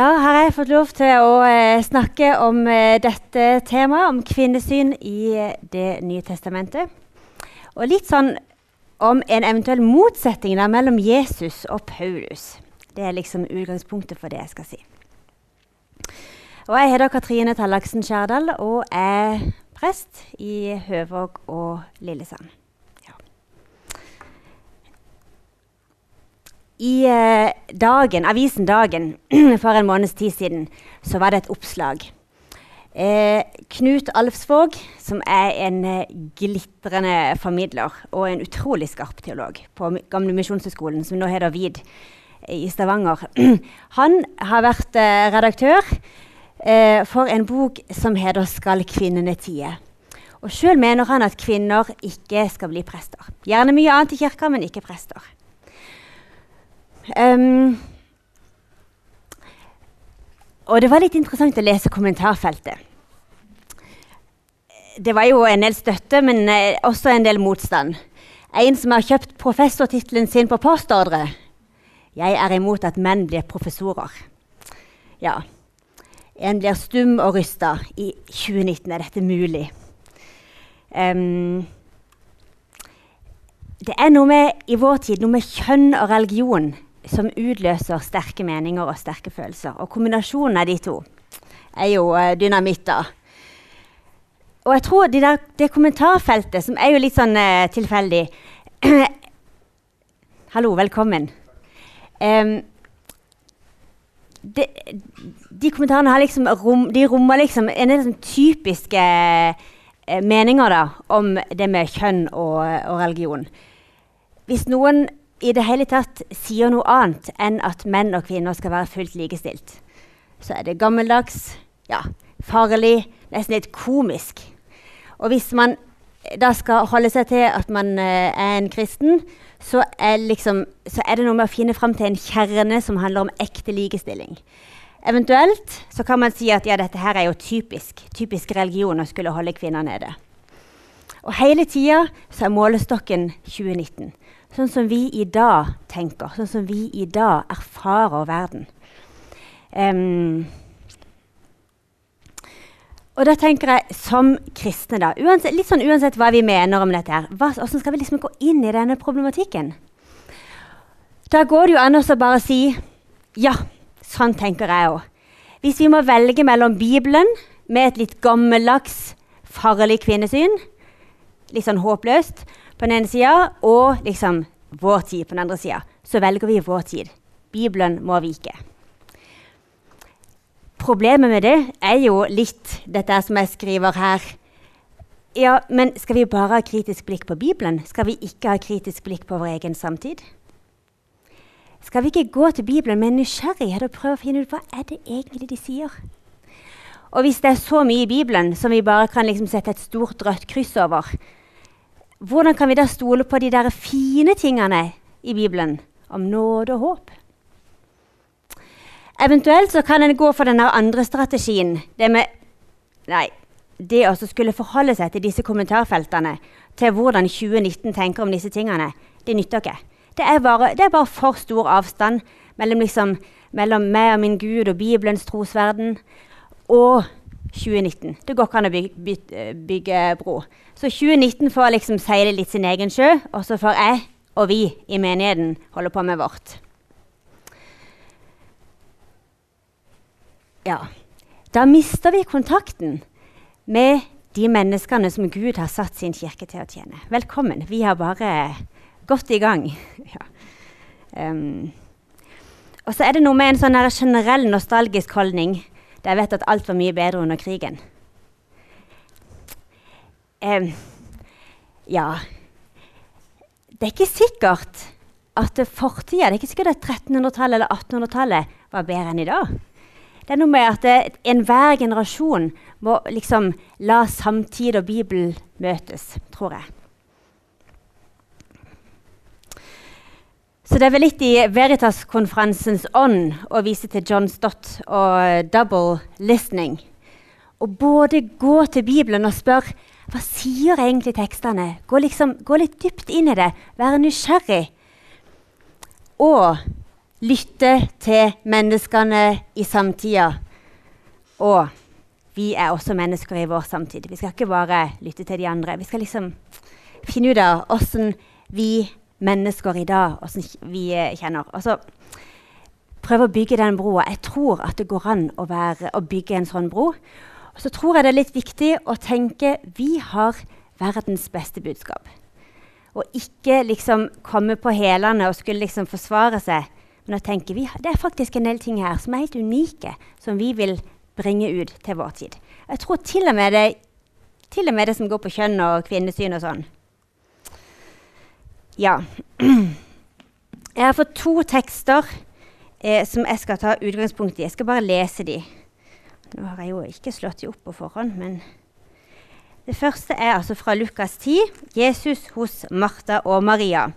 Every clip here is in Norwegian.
Da har jeg fått lov til å eh, snakke om eh, dette temaet, om kvinnesyn i eh, Det nye testamentet. Og litt sånn om en eventuell motsetning der, mellom Jesus og Paulus. Det er liksom utgangspunktet for det jeg skal si. Og jeg heter Katrine Tallaksen Skjærdal og er prest i Høvåg og Lillesand. I eh, dagen, avisen Dagen for en måneds tid siden så var det et oppslag. Eh, Knut Alfsvåg, som er en eh, glitrende formidler og en utrolig skarp teolog på Gamle Misjonshøgskolen, som nå heter VID i Stavanger, han har vært eh, redaktør eh, for en bok som heter 'Skal kvinnene tie'. Og Sjøl mener han at kvinner ikke skal bli prester. Gjerne mye annet i kirka, men ikke prester. Um, og det var litt interessant å lese kommentarfeltet. Det var jo en del støtte, men eh, også en del motstand. En som har kjøpt professortittelen sin på postordre. Jeg er imot at menn blir professorer. Ja. En blir stum og rysta. I 2019 er dette mulig. Um, det er noe med, i vår tid noe med kjønn og religion som utløser sterke meninger og sterke følelser. Og kombinasjonen av de to er jo uh, dynamitt, da. Og jeg tror det kommentarfeltet, som er jo litt sånn uh, tilfeldig Hallo, velkommen. Um, de, de, kommentarene har liksom rom, de rommer liksom en del sånn typiske uh, meninger da, om det med kjønn og, og religion. Hvis noen i det hele tatt sier noe annet enn at menn og kvinner skal være fullt likestilt, så er det gammeldags, ja, farlig, nesten litt komisk. Og hvis man da skal holde seg til at man uh, er en kristen, så er, liksom, så er, det noe med å finne fram til en kjerne som handler om ekte likestilling. Eventuelt så kan man si at ja, dette her er jo typisk, typisk religion å skulle holde kvinner nede. Og hele tida så er målestokken 2019 sånn som vi i dag tenker, sånn som vi i dag erfarer verden. Um, og da tenker jeg som kristne, da, uansett, litt sånn uansett hva vi mener om dette, her, hvordan skal vi liksom gå inn i denne problematikken? Da går det jo an å bare si ja, sånn tenker jeg òg. Hvis vi må velge mellom Bibelen med et litt gammeldags, farlig kvinnesyn, litt sånn håpløst, på den ene sida, og liksom vår tid på den andre sida, så velger vi vår tid. Bibelen må vike. Problemet med det er jo litt dette som jeg skriver her. Ja, men skal vi bare ha kritisk blikk på Bibelen? Skal vi ikke ha kritisk blikk på vår egen samtid? Skal vi ikke gå til Bibelen med nysgjerrighet og prøve å finne ut hva er det egentlig de sier? Og hvis det er så mye i Bibelen som vi bare kan liksom sette et stort rødt kryss over, hvordan kan vi da stole på de der fine tingene i Bibelen om nåde og håp? Eventuelt så kan en gå for den andre strategien. Det med Nei, det å skulle forholde seg til disse kommentarfeltene, til hvordan 2019 tenker om disse tingene, det nytter ikke. Det er bare, det er bare for stor avstand mellom, liksom, mellom meg og min Gud og Bibelens trosverden og 2019. Det går ikke an å bygge, bygge, bygge, bro. Så 2019 får liksom seile litt sin egen sjø, og så får jeg og vi i menigheten holde på med vårt. Ja, da mister vi kontakten med de menneskene som Gud har satt sin kirke til å tjene. Velkommen. Vi har bare gått i gang. ja. um, og så er det noe med en sånn generell nostalgisk holdning jeg vet at alt var mye bedre under krigen. Um, ja Det er ikke sikkert at fortida Det er ikke sikkert at 1300-tallet eller 1800-tallet var bedre enn i dag. Det er noe med at enhver generasjon må liksom la samtid og Bibel møtes, tror jeg. Så det er vel litt i Veritas-konferansens ånd å vise til John Stott og double listening. Å både gå til Bibelen og spørre hva sier egentlig tekstene? Gå, liksom, gå litt dypt inn i det, være nysgjerrig. Og lytte til menneskene i samtida. Og vi er også mennesker i vår samtid. Vi skal ikke bare lytte til de andre. Vi skal liksom finne ut av åssen vi mennesker i dag åssen vi eh, kjenner. Altså, prøve å bygge den broa. Jeg tror at det går an å, være, å bygge en sånn bro. Og så tror jeg det er litt viktig å tenke vi har verdens beste budskap. Og ikke liksom komme på hælene og skulle liksom forsvare seg. Men å tenke vi, det er faktisk en del ting her som er helt unike, som vi vil bringe ut til vår tid. Jeg tror til og med det, og med det som går på kjønn og kvinnesyn og sånn, ja. Jeg har fått to tekster eh, som jeg skal ta utgangspunkt i. Jeg skal bare lese de. Nå har jeg jo ikke slått de opp på forhånd, men Det første er altså fra Lukas 10, Jesus hos Martha og Maria.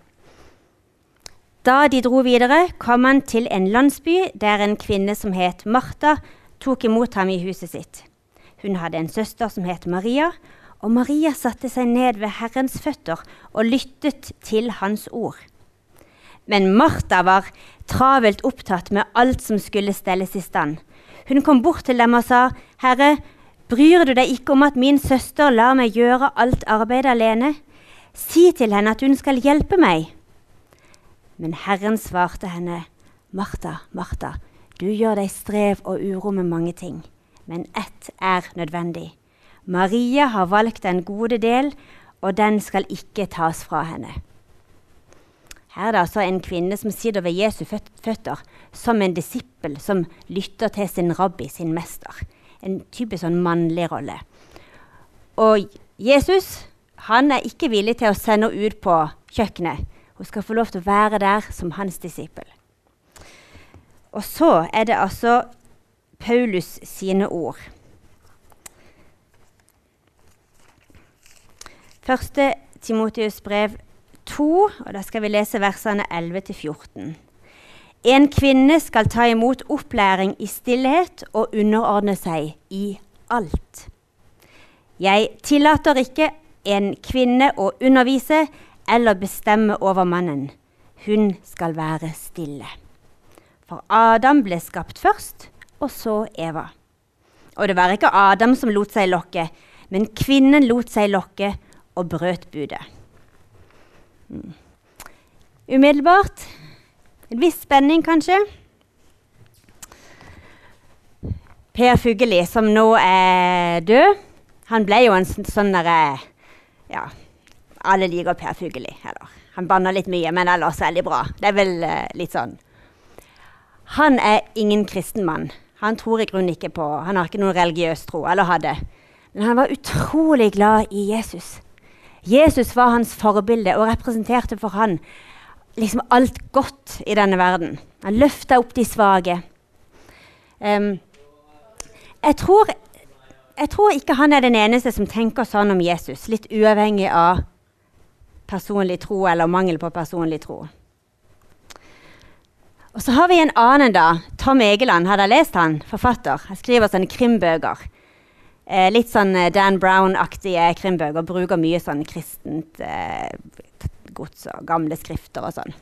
Da de dro videre, kom han til en landsby der en kvinne som het Martha, tok imot ham i huset sitt. Hun hadde en søster som het Maria, og Maria satte seg ned ved Herrens føtter og lyttet til hans ord. Men Martha var travelt opptatt med alt som skulle stelles i stand. Hun kom bort til dem og sa, 'Herre, bryr du deg ikke om at min søster lar meg gjøre alt arbeidet alene?' 'Si til henne at hun skal hjelpe meg.' Men Herren svarte henne, 'Martha, Martha, du gjør deg strev og uro med mange ting, men ett er nødvendig.' Maria har valgt den gode del, og den skal ikke tas fra henne. Her er det altså en kvinne som sitter ved Jesu føtter som en disippel som lytter til sin rabbi, sin mester. En typisk sånn mannlig rolle. Og Jesus han er ikke villig til å sende henne ut på kjøkkenet. Hun skal få lov til å være der som hans disippel. Og så er det altså Paulus sine ord. Første Timotius brev 2, og da skal vi lese versene 11-14. En kvinne skal ta imot opplæring i stillhet og underordne seg i alt. Jeg tillater ikke en kvinne å undervise eller bestemme over mannen. Hun skal være stille. For Adam ble skapt først, og så Eva. Og det var ikke Adam som lot seg lokke, men kvinnen lot seg lokke og brøt budet. Mm. Umiddelbart en viss spenning, kanskje. Per Fugelli, som nå er død, han ble jo en sånn derre Ja, alle liker Per Fugelli. Eller, han banner litt mye, men ellers veldig bra. Det er vel uh, litt sånn. Han er ingen kristen mann. Han tror i grunnen ikke på Han har ikke noen religiøs tro, eller hadde. Men han var utrolig glad i Jesus. Jesus var hans forbilde og representerte for han liksom alt godt i denne verden. Han løfta opp de svake. Um, jeg, tror, jeg tror ikke han er den eneste som tenker sånn om Jesus, litt uavhengig av personlig tro eller mangel på personlig tro. Og så har vi en annen, da. Tom Egeland. Har dere lest han? Forfatter. Han skriver sånne krimbøker. Eh, litt sånn eh, Dan Brown-aktige krimbøker. Bruker mye sånn kristent eh, gods og gamle skrifter og sånn.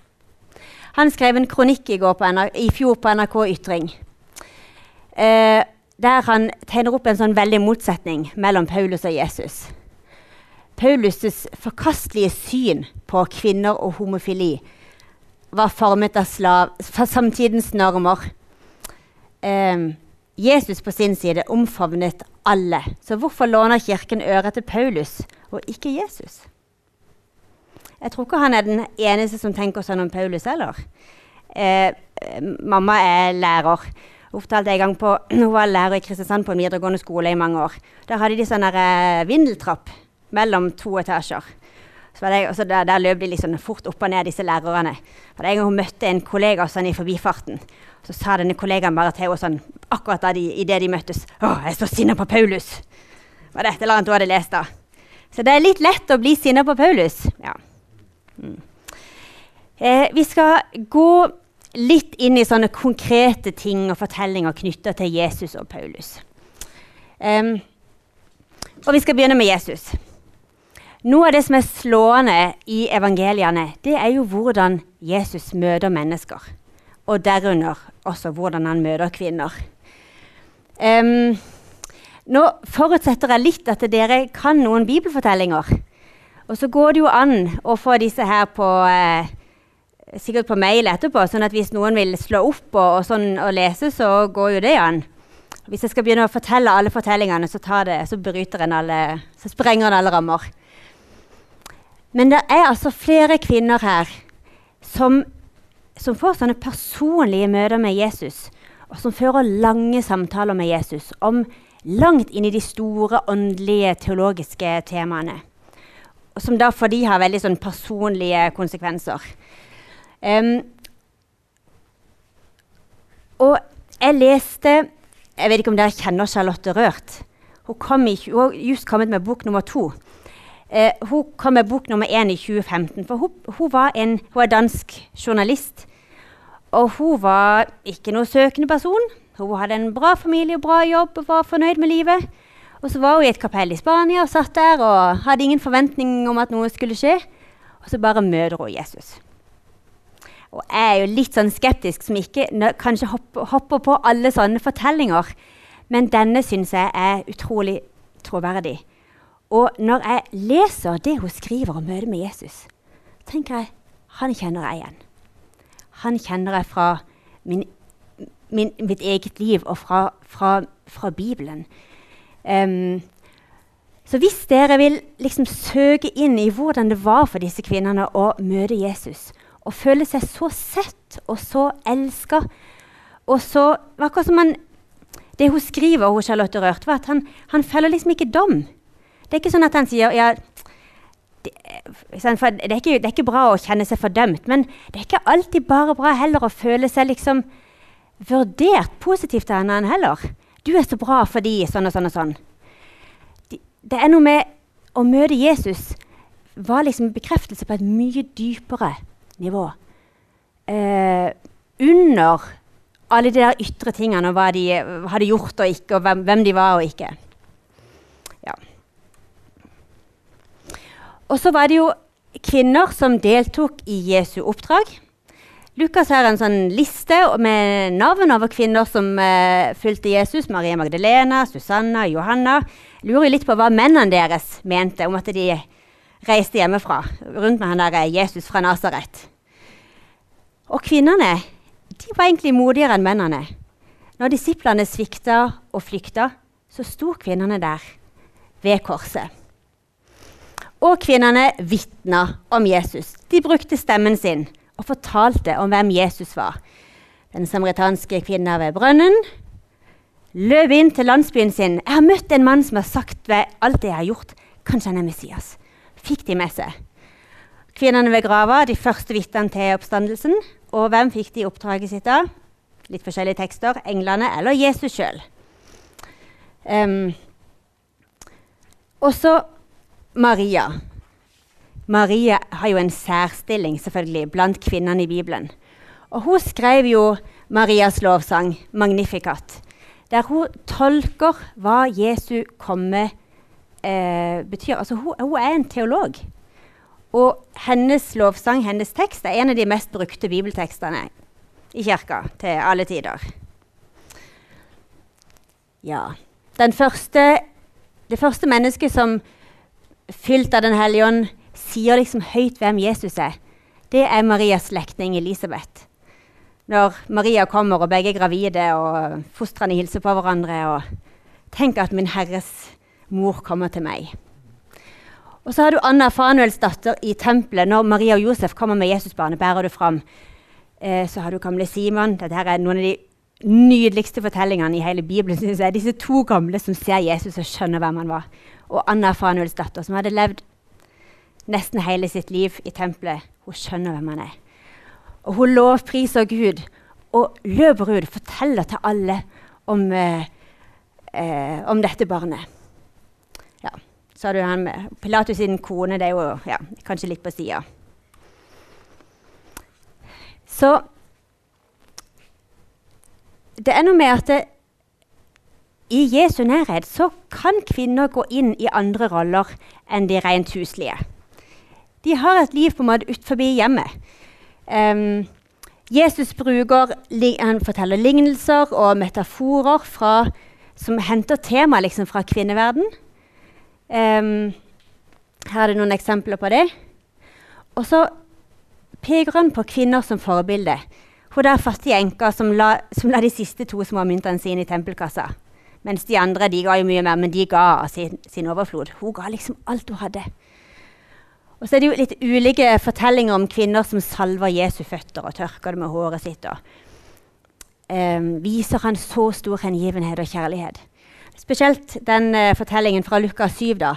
Han skrev en kronikk i, i fjor på NRK Ytring. Eh, der han tegner opp en sånn veldig motsetning mellom Paulus og Jesus. Paulus' forkastelige syn på kvinner og homofili var formet av slav, samtidens normer. Eh, Jesus på sin side omfavnet alle. Så hvorfor låner Kirken øret til Paulus og ikke Jesus? Jeg tror ikke han er den eneste som tenker sånn om Paulus heller. Eh, mamma er lærer. Hun en gang på, hun var lærer i Kristiansand på en videregående skole i mange år. Der hadde de sånn eh, vindeltrapp mellom to etasjer. Det, der, der, løp de liksom fort opp og ned, disse lærerne. For En gang hun møtte en kollega sånn i forbifarten. Så sa denne kollegaen bare til henne sånn, akkurat da de, idet de møttes 'Å, jeg er så sinna på Paulus.' Var det et eller annet hun hadde lest da? Så det er litt lett å bli sinna på Paulus. Ja. Mm. Eh, vi skal gå litt inn i sånne konkrete ting og fortellinger knytta til Jesus og Paulus. Um, og vi skal begynne med Jesus. Noe av det som er slående i evangeliene, det er jo hvordan Jesus møter mennesker. Og derunder også hvordan han møter kvinner. Um, nå forutsetter jeg litt at dere kan noen bibelfortellinger. Og så går det jo an å få disse her på eh, sikkert på mail etterpå, sånn at hvis noen vil slå opp og, og, sånn, og lese, så går jo det an. Hvis jeg skal begynne å fortelle alle fortellingene, så, det, så, alle, så sprenger en alle rammer. Men det er altså flere kvinner her som, som, får sånne personlige møter med Jesus, og som fører lange samtaler med Jesus om langt inn i de store åndelige, teologiske temaene. Og som da for de har veldig sånn personlige konsekvenser. Um, og jeg leste Jeg vet ikke om dere kjenner Charlotte Rørt. Hun, kom i, hun har just kommet med bok nummer to. Uh, hun kom med bok nummer én i 2015. For hun, hun, en, hun er dansk journalist. Og hun var ikke noe søkende person. Hun hadde en bra familie og bra jobb og var fornøyd med livet. Og så var hun i et kapell i Spania og satt der og hadde ingen forventning om at noe skulle skje. Og så bare møter hun Jesus. Og jeg er jo litt sånn skeptisk som ikke kanskje hopper, hopper på alle sånne fortellinger. Men denne syns jeg er utrolig troverdig. Og når jeg leser det hun skriver om møtet med Jesus, tenker jeg han kjenner jeg igjen. Han kjenner jeg fra min, min, mitt eget liv og fra, fra, fra Bibelen. Um, så hvis dere vil liksom søke inn i hvordan det var for disse kvinnene å møte Jesus, og føle seg så sett og så elska og så Akkurat som han, det hun skriver, hun Charlotte Rørt, var at han, han feller liksom ikke dom. Det er ikke sånn at han sier ja, det, det, er ikke, det, er ikke, bra å kjenne seg fordømt, men det er ikke alltid bare bra heller å føle seg liksom vurdert positivt av henne heller. Du er så bra fordi sånn og sånn og sånn. Det er noe med å møte Jesus var liksom bekreftelse på et mye dypere nivå. Eh, under alle de der ytre tingene og hva de hadde gjort og ikke, og hvem, hvem de var og ikke. Og så var det jo kvinner som deltok i Jesu oppdrag. Lukas har en sånn liste med navn over kvinner som uh, fulgte Jesus. Maria Magdalena, Susanna, Johanna. Lurer litt på hva mennene deres mente om at de reiste hjemmefra rundt med han der eh, Jesus fra Nasaret. Og kvinnene de var egentlig modigere enn mennene. Når disiplene svikta og flykta, så sto kvinnene der ved korset. Og kvinnene vitna om Jesus. De brukte stemmen sin og fortalte om hvem Jesus var. Den samaritanske kvinna ved brønnen løp inn til landsbyen sin. 'Jeg har møtt en mann som har sagt ved alt det jeg har gjort.' 'Kanskje han er Messias.' Fikk de med seg. Kvinnene ved grava, de første vitnene til oppstandelsen. Og hvem fikk de oppdraget sitt av? Litt forskjellige tekster. Englene eller Jesus sjøl. Um, og så Maria. Maria har jo en særstilling selvfølgelig blant kvinnene i Bibelen. Og hun skrev jo Marias lovsang, 'Magnificat', der hun tolker hva Jesu komme eh, betyr. Altså, hun, hun, er en teolog. Og hennes lovsang, hennes tekst, er en av de mest brukte bibeltekstene i kirka til alle tider. Ja. Første, det første mennesket som fylt av Den hellige ånd, sier liksom høyt hvem Jesus er, det er Marias slektning Elisabeth. Når Maria kommer, og begge er gravide, og fostrene hilser på hverandre og tenker at min Herres mor kommer til meg. Og så har du Anna Fanuels datter i tempelet. Når Maria og Josef kommer med Jesusbarnet, bærer det fram. Eh, så har du gamle Simon. Dette er noen av de nydeligste fortellingene i hele Bibelen. Synes jeg. Disse to gamle som ser Jesus og skjønner hvem han var og Anna Fanuelsdatter, som hadde levd nesten hele sitt liv i tempelet. Hun skjønner hvem han er. Og hun lovpriser Gud og løper ut og forteller til alle om, eh, eh, om dette barnet. Ja, så har du han med Pilatus sin kone. Det er jo ja, kanskje litt på sida. Så det er noe med at det, i Jesu nærhet så kan kvinner gå inn i andre roller enn de rent huslige. De har et liv på en måte utenfor hjemmet. Um, Jesus bruker, han forteller lignelser og metaforer fra, som henter tema liksom, fra kvinneverden. Um, her er det noen eksempler på det. Og så peker han på kvinner som forbilde. Hun der fattige enka som, som, la de siste to små myntene sine i tempelkassa. Mens de andre de ga jo mye mer, men de ga sin, sin, overflod. Hun ga liksom alt hun hadde. Og så er det jo litt ulike fortellinger om kvinner som salver Jesu føtter og tørker det med håret sitt. og um, Viser han så stor hengivenhet og kjærlighet. Spesielt den uh, fortellingen fra Lukas 7. da,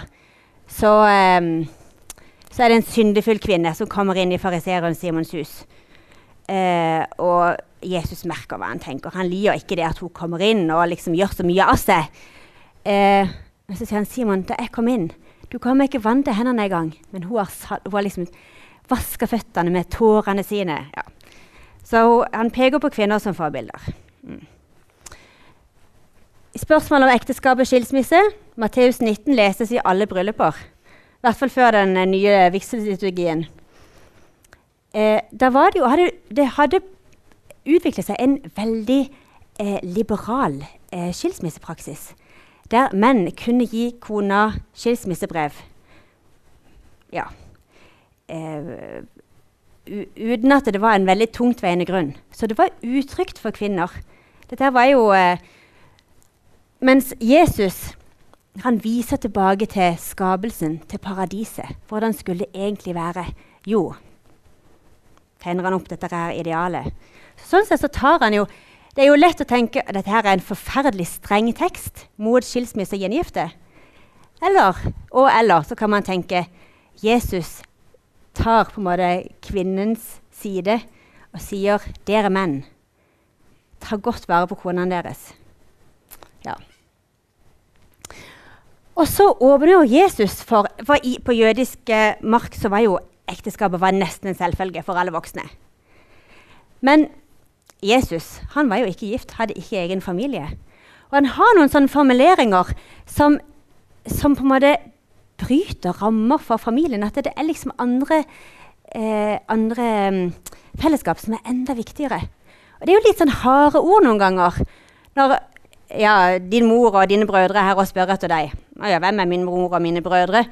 så, um, så, er det en syndefull kvinne som kommer inn i fariseeren Simons hus. Uh, og Jesus merker hva han tenker. Han liker ikke det at hun kommer inn og liksom gjør så mye av seg. Eh, men så sier han Simon, da jeg kom inn Du meg ikke vann til hendene engang. Men hun har, hun har liksom vaska føttene med tårene sine. Ja. Så han peker på kvinner som forbilder. Mm. Spørsmålet om ekteskap og skilsmisse. Matteus 19 leses i alle brylluper. I hvert fall før den uh, nye vigselsliturgien. Eh, da var det jo, hadde, det hadde utviklet seg en veldig eh, liberal eh, skilsmissepraksis. Der menn kunne gi kona skilsmissebrev. Ja. Eh, uten at det var en veldig tungtveiende grunn. Så det var utrygt for kvinner. Dette var jo eh, Mens Jesus han viser tilbake til skapelsen, til paradiset. Hvordan skulle det egentlig være? Jo, tegner han opp dette her idealet. Sånn sett så tar han jo Det er jo lett å tenke at dette her er en forferdelig streng tekst mot skilsmisse og gjengifte. Eller, og eller så kan man tenke Jesus tar på en måte kvinnens side og sier 'Dere menn, ta godt vare på konene deres'. Ja. Og så åpner jo Jesus for, for i, På jødisk mark så var jo ekteskapet var nesten en selvfølge for alle voksne. Men Jesus han var jo ikke gift, hadde ikke egen familie. Og han har noen sånne formuleringer som, som på en måte bryter rammer for familien. At det er liksom andre, eh, andre um, fellesskap som er enda viktigere. Og det er jo litt sånn harde ord noen ganger. Når ja, din mor og dine brødre er her og spør etter deg. Ja, hvem er min mor og mine brødre?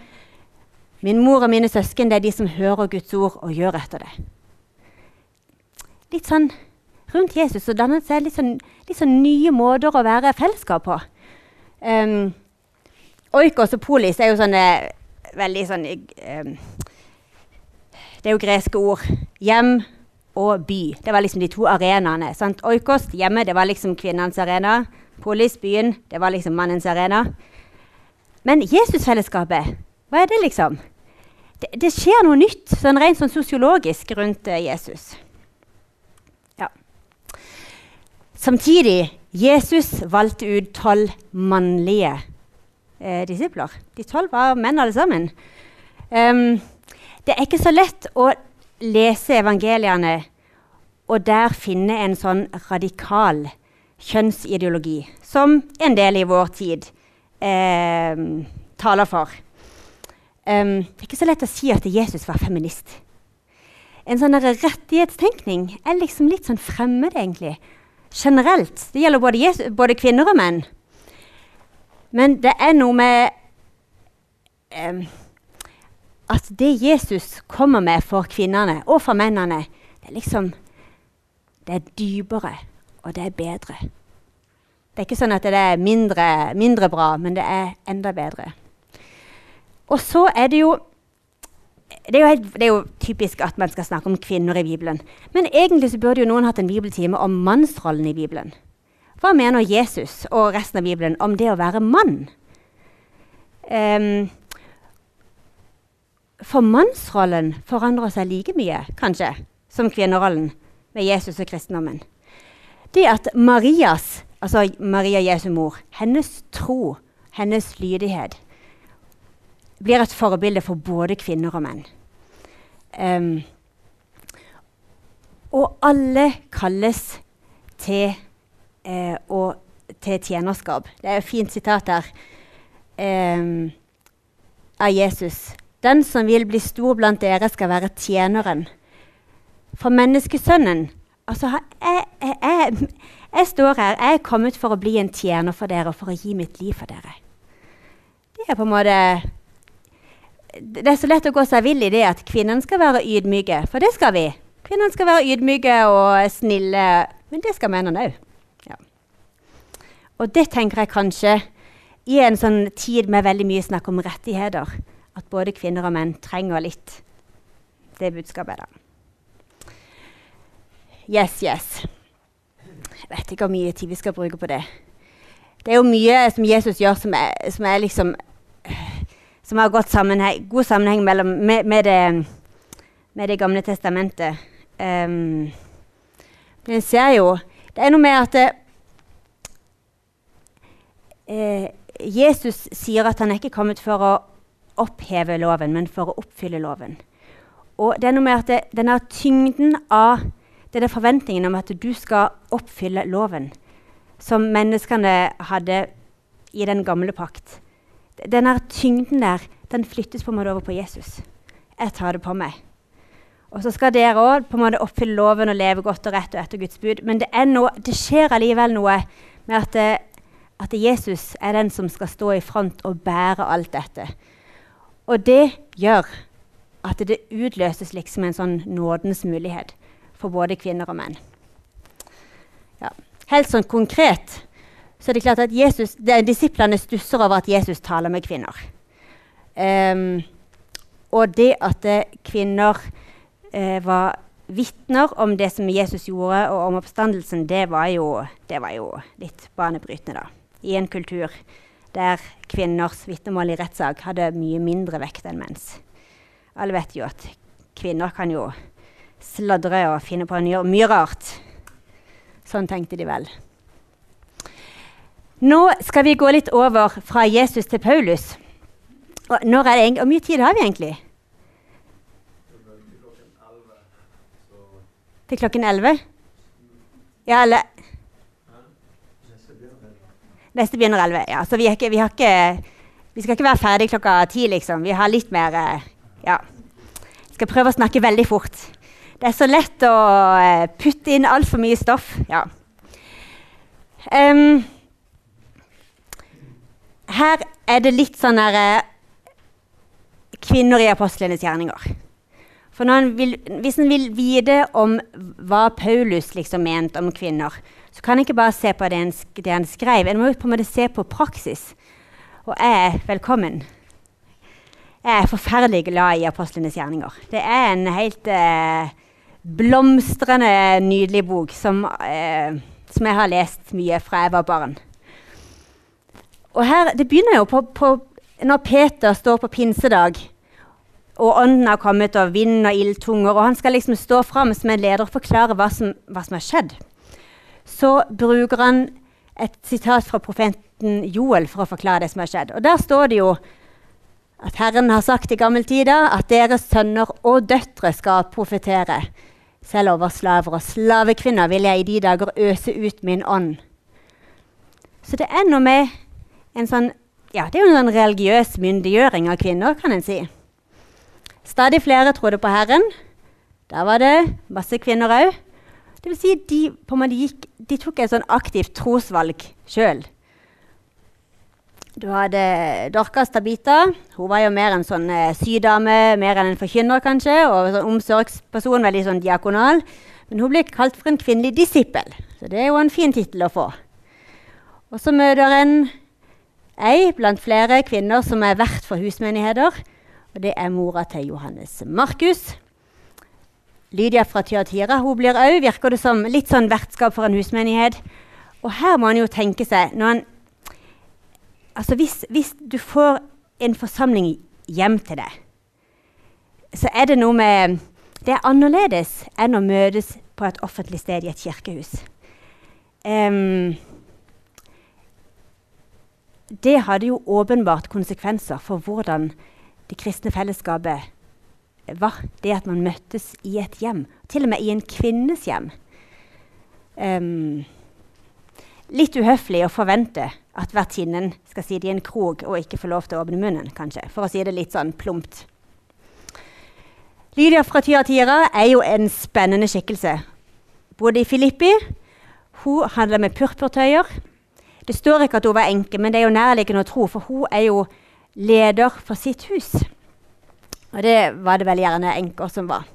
Min mor og mine søsken det er de som hører Guds ord og gjør etter det. Litt sånn rundt Jesus så dannet seg litt sånn, litt sånn nye måter å være fellesskap på. Um, oikos og polis er jo sånne veldig sånn um, Det er jo greske ord. Hjem og by. Det var liksom de to arenaene. Sant? Oikos, hjemme, det var liksom kvinnens arena. Polis, byen, det var liksom mannens arena. Men Jesusfellesskapet, hva er det, liksom? Det, det skjer noe nytt, sånn rent sånn sosiologisk, rundt uh, Jesus. Samtidig Jesus valgte ut tolv mannlige eh, disipler. De tolv var menn alle sammen. Um, det er ikke så lett å lese evangeliene og der finne en sånn radikal kjønnsideologi som en del i vår tid eh, taler for. Um, det er ikke så lett å si at Jesus var feminist. En sånn rettighetstenkning er liksom litt sånn fremmed, egentlig generelt. Det gjelder både, Jesus, både kvinner og menn. Men det er noe med eh, at det Jesus kommer med for kvinnene og for mennene, det er liksom Det er dypere, og det er bedre. Det er ikke sånn at det er mindre, mindre bra, men det er enda bedre. Og så er det jo det er, helt, det er, jo typisk at man skal snakke om kvinner i Bibelen. Men egentlig så burde jo noen hatt en bibeltime om mannsrollen i Bibelen. Hva mener Jesus og resten av Bibelen om det å være mann? Um, For mannsrollen forandrer seg like mye, kanskje, som kvinnerollen med Jesus og kristendommen. Det at Marias, altså Maria Jesu mor, hennes tro, hennes lydighet, blir et forbilde for både kvinner og menn. Um, og alle kalles til, eh, og, til tjenerskap. Det er et fint sitat der um, av Jesus. Den som vil bli stor blant dere, skal være tjeneren. For menneskesønnen Altså, jeg, jeg, jeg, jeg, står her. Jeg er kommet for å bli en tjener for dere og for å gi mitt liv for dere. Det er på en måte Det er så lett å gå seg vill i det at kvinnene skal være ydmyke, for det skal vi. Kvinnene skal være ydmyke og snille, men det skal mennene òg. Ja. Og det tenker jeg kanskje i en sånn tid med veldig mye snakk om rettigheter, at både kvinner og menn trenger litt det budskapet. da. Yes, yes. Jeg vet ikke hvor mye tid vi skal bruke på det. Det er jo mye som Jesus gjør som er, som er liksom Som har sammenheng, god sammenheng mellom, med, med, det, med, Det gamle testamentet. Um, men en ser jo Det er noe med at eh, Jesus sier at han er ikke kommet for å oppheve loven, men for å oppfylle loven. Og det er noe med at det, denne tyngden av er forventningen om at du skal oppfylle loven, som menneskene hadde i den gamle pakt. Denne tyngden der den flyttes på en måte over på Jesus. Jeg tar det på meg. Og så skal dere òg oppfylle loven og leve godt og rett og etter Guds bud. Men det, noe, det skjer allikevel noe med at, det, at Jesus er den som skal stå i front og bære alt dette. Og det gjør at det utløses liksom en sånn nådens mulighet for både kvinner og menn. Ja. Helt sånn konkret så det klart at Jesus, det disiplene stusser over at Jesus taler med kvinner. Um, og det at uh, kvinner eh, var vitner om det som Jesus gjorde, og om oppstandelsen, det var jo, det var jo litt banebrytende. da. I en kultur der kvinners vitnemål i rettssak hadde mye mindre vekt enn menns. Alle vet jo at kvinner kan jo sladre og finne på mye rart. Sånn tenkte de vel. Nå skal vi gå litt over fra Jesus til Paulus. Og det Hvor mye tid har vi egentlig? Til klokken 11? Ja, eller Neste begynner 11. Ja, så vi, ikke, vi, ikke, vi skal ikke være ferdig klokka ti, liksom. Vi har litt mer eh, Ja. Jeg skal prøve å snakke veldig fort. Det er så lett å uh, putte inn altfor mye stoff. Ja. Um, her er det litt sånn her uh, Kvinner i apostlenes gjerninger. For en vil, Hvis en vil vite om hva Paulus liksom mente om kvinner, så kan en ikke bare se på det han skrev. En må på en måte se på praksis. Og jeg er velkommen. Jeg er forferdelig glad i apostlenes gjerninger. Det er en helt eh, blomstrende nydelig bok som, eh, som, jeg har lest mye fra jeg var barn. Og her, Det begynner jo på, på, når Peter står på pinsedag, og ånden har kommet, og vind og ildtunger, og han skal liksom stå fram som en leder og forklare hva som, hva som har skjedd. Så bruker han et sitat fra profeten Joel for å forklare det som har skjedd. Og Der står det jo at Herren har sagt i gammeltider at deres sønner og døtre skal profetere. Selv over slaver og slavekvinner vil jeg i de dager øse ut min ånd. Så det er noe med en sånn ja, det er jo en religiøs myndiggjøring av kvinner, kan en si. Stadig flere trodde på Herren. Da var det masse kvinner òg. Vil si, de, gikk, de tok et sånn aktivt trosvalg sjøl. Du hadde Dorcas Tabita. Hun var jo mer en sånn eh, sydame, mer enn en forkynner, kanskje. Og sånn omsorgsperson, veldig sånn diakonal. Men hun ble kalt for en kvinnelig disippel, så det er jo en fin tittel å få. Og så møter en ei blant flere kvinner som er vert for husmenigheter. Og det er mora til Johannes Markus. Lydia fra Tyatira hun blir òg, virker det som, litt sånn vertskap for en husmenighet. Og her må en jo tenke seg, en Altså hvis, hvis, du får en forsamling hjem til deg så er det noe med Det er annerledes enn å møtes på et offentlig sted i et kirkehus. Um, det hadde jo åpenbart konsekvenser for hvordan det kristne fellesskapet var. Det at man møttes i et hjem, til og med i en kvinnes hjem. Um, litt uhøflig å forvente at vertinnen skal sitte i en krok og ikke få lov til å åpne munnen, kanskje, for å si det litt sånn plumpt. Lydia fra Tyatira er jo en spennende skikkelse. Både i Filippi Hun handler med purpurtøyer. Det står ikke at hun var enke, men det er jo nærliggende å tro, for hun er jo leder for sitt hus. Og det var det vel gjerne enker som var.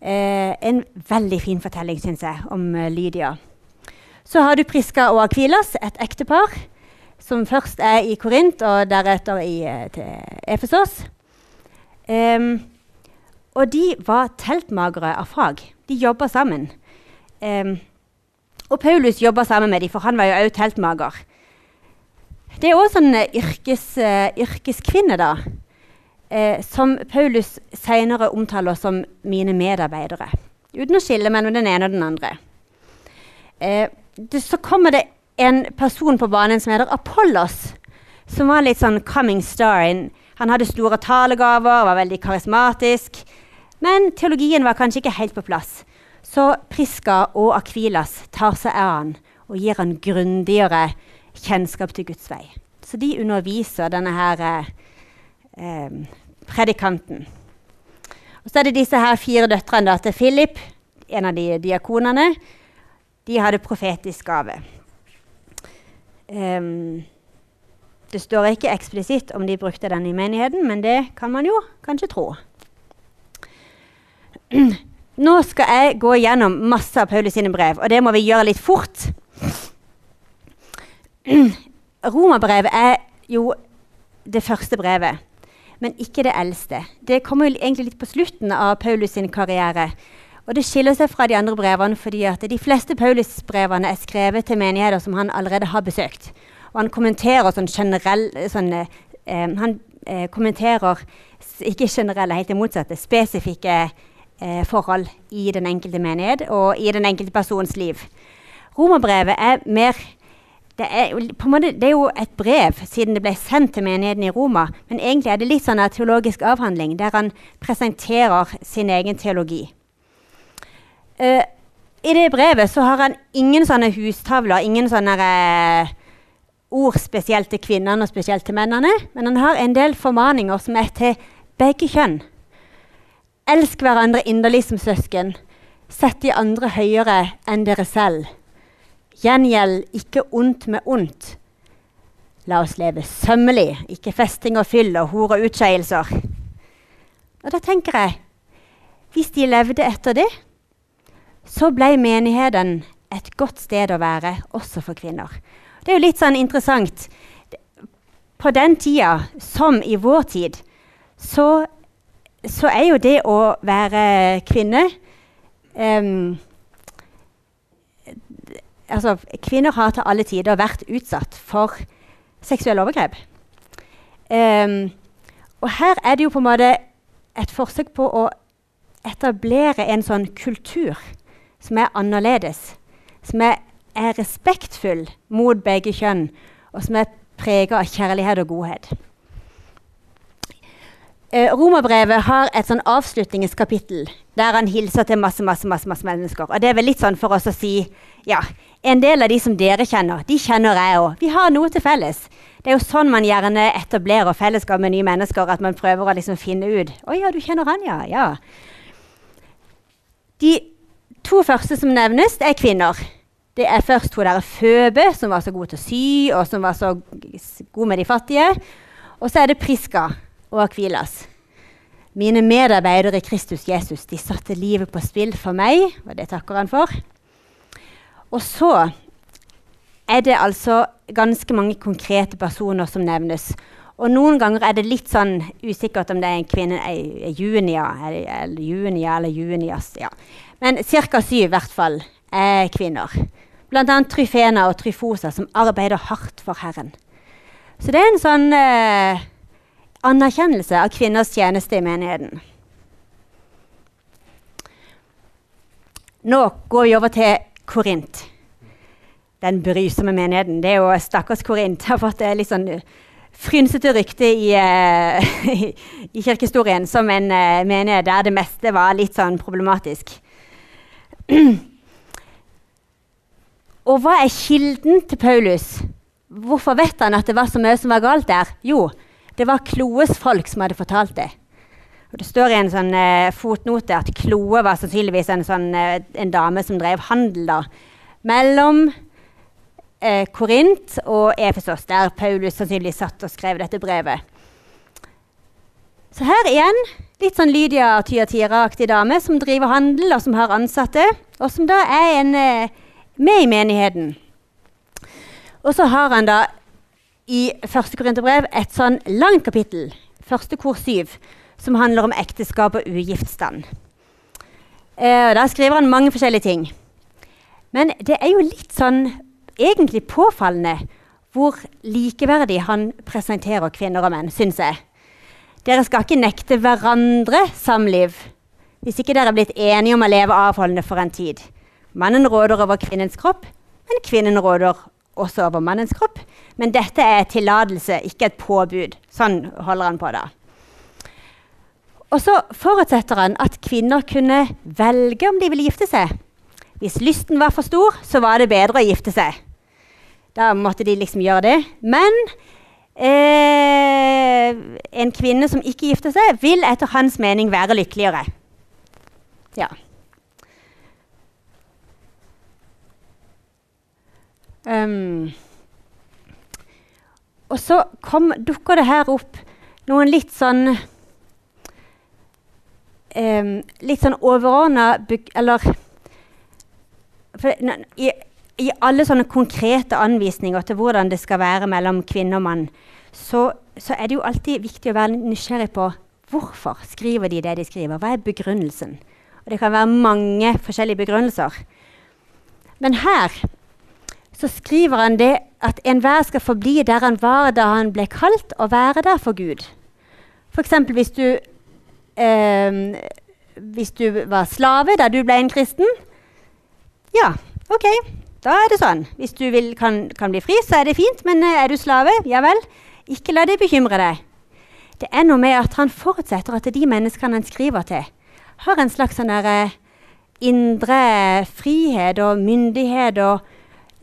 Eh, en veldig fin fortelling, syns jeg, om uh, Lydia. Så har du Priska og Akvilas, et ektepar, som først er i Korint og deretter i til Efesos. Um, og de var teltmagere av fag. De jobba sammen. Um, og Paulus jobba sammen med dem, for han var jo òg teltmager. Det er òg sånn uh, yrkes, uh, yrkeskvinne, da. Uh, som Paulus senere omtaler som mine medarbeidere. Uten å skille mellom den ene og den andre. Uh, det, så kommer det en person på banen som heter Apollos, som var litt sånn coming star. Han hadde store talegaver, var veldig karismatisk. Men teologien var kanskje ikke helt på plass. Så Priska og Akvilas tar seg av han og gir han grundigere kjennskap til Guds vei. Så de underviser denne her eh, predikanten. Og så er det disse her fire døtrene til Philip, en av de diakonene de hadde profetisk gave. Um, det står ikke eksplisitt om de brukte den i menigheten, men det kan man jo kanskje tro. Nå skal jeg gå gjennom masse av Paulus sine brev, og det må vi gjøre litt fort. Romerbrevet er jo det første brevet, men ikke det eldste. Det kommer jo egentlig litt på slutten av Paulus sin karriere. Og Det skiller seg fra de andre brevene fordi at de fleste Paulus-brevene er skrevet til menigheter som han allerede har besøkt. Og han kommenterer sånn generell sånn, eh, Han eh, kommenterer ikke generelle, helt det motsatte, spesifikke eh, forhold i den enkelte menighet og i den enkelte persons liv. Romerbrevet er mer det er, måte, det er, jo et brev, siden det ble sendt til menigheten i Roma. Men egentlig er det litt sånn en teologisk avhandling, der han presenterer sin egen teologi. Uh, I det brevet så har han ingen sånne hustavler, ingen sånne uh, ord spesielt til kvinnene og spesielt til mennene. Men han har en del formaninger som er til begge kjønn. Elsk hverandre inderlig som søsken. Sett de andre høyere enn dere selv. Gjengjeld ikke ondt med ondt. La oss leve sømmelig, ikke festing og fyll og hor og utskeielser. Og da tenker jeg, hvis de levde etter det, så ble menigheten et godt sted å være, også for kvinner. Det er jo litt sånn interessant. På den tida, som i vår tid, så, så er jo det å være kvinne um, Altså, kvinner har til alle tider vært utsatt for seksuelle overgrep. Um, og her er det jo på en måte et forsøk på å etablere en sånn kultur som er annerledes, som er, er respektfull mot begge kjønn, og som er prega av kjærlighet og godhet. Eh, Romerbrevet har et sånn avslutningskapittel der han hilser til masse masse, masse, masse mennesker. Og Det er vel litt sånn for oss å si ja, en del av de som dere kjenner, de kjenner jeg òg. Vi har noe til felles. Det er jo sånn man gjerne etablerer fellesskap med nye mennesker. At man prøver å liksom finne ut 'Å ja, du kjenner han, ja.' ja. De to første som nevnes, er kvinner. Det er først hun derre Føbe, som var så god til å sy, og som var så god med de fattige. Og så er det Priska og Akvilas. Mine medarbeidere i Kristus Jesus de satte livet på spill for meg, og det takker han for. Og så er det altså ganske mange konkrete personer som nevnes. Og noen ganger er det litt sånn usikkert om det er en kvinne ei, Junia eller Junia eller Junias. Ja. Men ca. syv i hvert fall er kvinner. Bl.a. Tryfena og Tryfosa, som arbeider hardt for Herren. Så det er en sånn eh, anerkjennelse av kvinners tjeneste i menigheten. Nå går vi over til Korint. Den brysomme menigheten. Det er jo stakkars Korint. Har fått litt sånn frynsete rykte i, uh, i kirkehistorien som en uh, menighet der det meste var litt sånn problematisk. Og hva er kilden til Paulus? Hvorfor vet han at det var så mye som var galt der? Jo, det var Kloes folk som hadde fortalt det. Og det står i en sånn eh, fotnote at Kloe var sannsynligvis en, sånn, en dame som drev handel da, mellom eh, Korint og Efesos, der Paulus sannsynligvis satt og skrev dette brevet. Så her igjen litt sånn Lydia Tyatira-aktig dame som driver handel, og som har ansatte, og som da er en, eh, med i menigheten. Og så har han da i første Korinterbrev et sånn langt kapittel, første kor syv, som handler om ekteskap og ugiftstand. Eh, da skriver han mange forskjellige ting. Men det er jo litt sånn egentlig påfallende hvor likeverdig han presenterer kvinner og menn, syns jeg. Dere skal ikke nekte hverandre samliv hvis ikke dere er blitt enige om å leve avholdende for en tid. Mannen råder over kvinnens kropp, men kvinnen råder også over mannens kropp. Men dette er tillatelse, ikke et påbud. Sånn holder han på da. Og så forutsetter han at kvinner kunne velge om de ville gifte seg. Hvis lysten var for stor, så var det bedre å gifte seg. Da måtte de liksom gjøre det. Men eh, en kvinne som ikke gifter seg, vil etter hans mening være lykkeligere. Ja. Um, og så kom, dukker det her opp noen litt sånn um, Litt sånn overordna Eller for, i, i alle sånne konkrete anvisninger til hvordan det skal være mellom kvinne og mann, så, så, er det jo alltid viktig å være nysgjerrig på hvorfor skriver de det de skriver. Hva er begrunnelsen? Og det kan være mange forskjellige begrunnelser. Men her så skriver han det at enhver skal forbli der han var da han ble kalt, og være der for Gud. F.eks. Hvis, eh, hvis du var slave da du ble en kristen. Ja, OK, da er det sånn. Hvis du vil, kan, kan, bli fri, så er det fint. Men uh, er du slave, ja vel, ikke la det bekymre deg. Det er noe med at han forutsetter at de menneskene han skriver til, har en slags sånn der, uh, indre frihet og myndighet og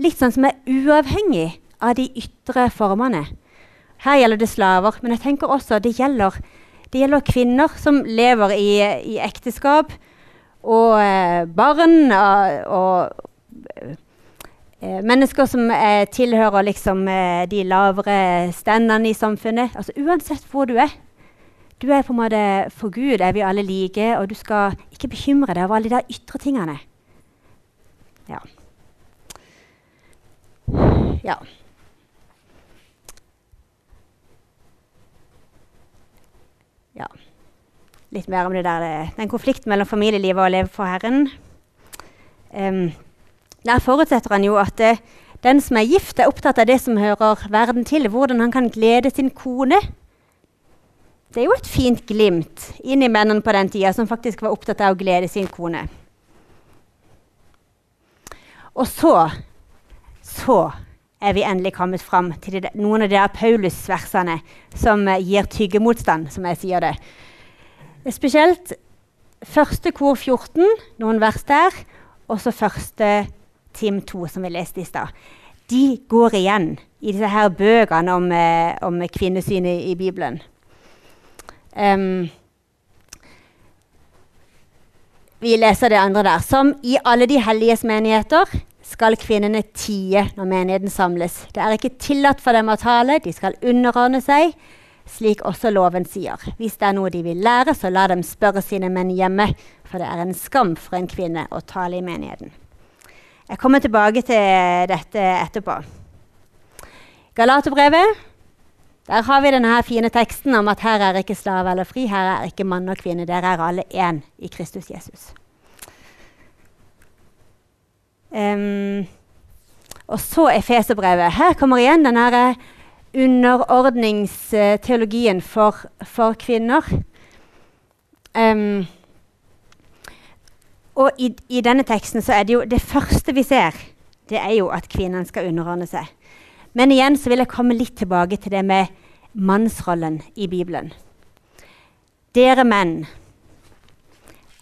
litt sånn som er uavhengig av de ytre formene. Her gjelder det slaver, men jeg tenker også det gjelder, det gjelder kvinner som lever i, i ekteskap, og eh, barn og, og eh, mennesker som eh, tilhører liksom, eh, de lavere standene i samfunnet. Altså, uansett hvor du er. Du er på en måte For Gud er vi alle like, og du skal ikke bekymre deg over alle de der ytre tingene. Ja. Ja. Ja. Litt mer om det der, eh, den konflikten mellom familielivet og å leve for Herren. Um, der forutsetter han jo at uh, den som er gift, er opptatt av det som hører verden til, hvordan han kan glede sin kone. Det er jo et fint glimt inn i mennene på den tida som faktisk var opptatt av å glede sin kone. Og så så er vi endelig kommet fram til de, noen av de Paulus-versene som uh, gir tyggemotstand, som jeg sier det. Spesielt første kor 14, noen vers der, og så første Tim 2, som vi leste i stad, de går igjen i disse her bøkene om, eh, om kvinnesynet i Bibelen. Um, vi leser det andre der. Som i alle de helliges menigheter skal kvinnene tie når menigheten samles. Det er ikke tillatt for dem å tale, de skal underordne seg, slik også loven sier. Hvis det er noe de vil lære, så la dem spørre sine menn hjemme, for det er en skam for en kvinne å tale i menigheten. Jeg kommer tilbake til dette etterpå. Galaterbrevet. Der har vi denne fine teksten om at her er ikke slave eller fri, her er ikke mann og kvinne. Dere er alle én i Kristus Jesus. Um, og så Efeserbrevet. Her kommer igjen den underordningsteologien for, for kvinner. Um, og i, i, denne teksten så er det jo det første vi ser, det er jo at kvinnen skal underordne seg. Men igjen så vil jeg komme litt tilbake til det med mannsrollen i Bibelen. Dere menn,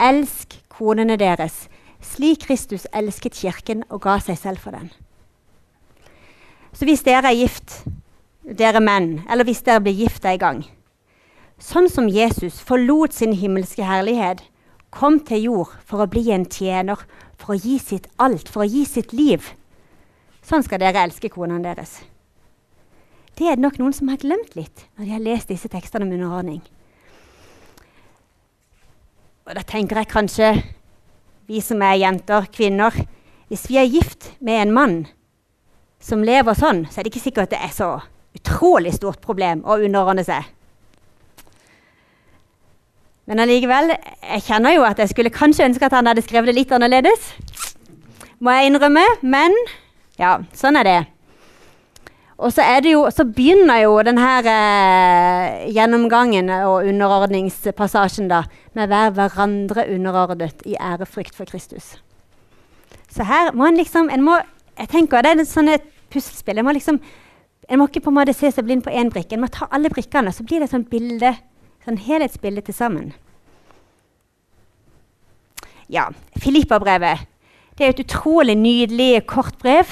elsk konene deres slik Kristus elsket kirken og ga seg selv for den. Så hvis dere er gift, dere menn, eller hvis dere blir gift i gang, sånn som Jesus forlot sin himmelske herlighet, kom til jord for å bli en tjener, for å gi sitt alt, for å gi sitt liv, sånn skal dere elske konene deres. Det er det nok noen som har glemt litt når de har lest disse tekstene om underordning. Og da tenker jeg kanskje vi som er jenter, kvinner Hvis vi er gift med en mann som lever sånn, så er det ikke sikkert at det er så utrolig stort problem å underordne seg. Men allikevel, jeg kjenner jo at jeg skulle kanskje ønske at han hadde skrevet det litt annerledes. Må jeg innrømme. Men ja, sånn er det. Og så, jo, så begynner jo denne eh, gjennomgangen og underordningspassasjen da, med være hverandre underordnet i ærefrykt for Kristus. Så her må en liksom en må, jeg tenker Det er et sånt puslespill. En må liksom, en må ikke på en måte se seg blind på én brikke. En må ta alle brikkene, så blir det et sånt bilde, sånn helhetsbilde til sammen. Ja, Filippa-brevet. Det er et utrolig nydelig, kort brev.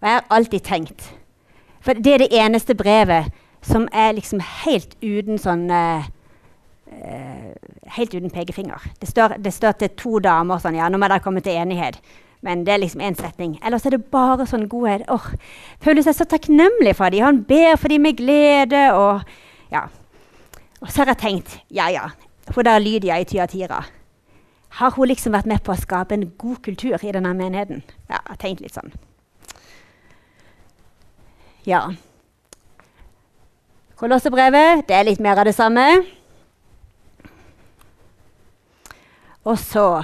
Og jeg har alltid tenkt for det er det eneste brevet som er liksom helt uten sånn uh, Helt uten pekefinger. Det står, det står, til to damer sånn Ja, nå må dere komme til enighet. Men det er liksom én setning. Ellers er det bare sånn godhet. Åh, Føler seg så takknemlig for dem. Han ber for dem med glede. Og ja. Og så har jeg tenkt Ja, ja. Hun der Lydia i Tyatira. Har hun liksom vært med på å skape en god kultur i denne menigheten? Ja, jeg har tenkt litt sånn. Ja. Kolossebrevet, det er litt mer av det samme. Og så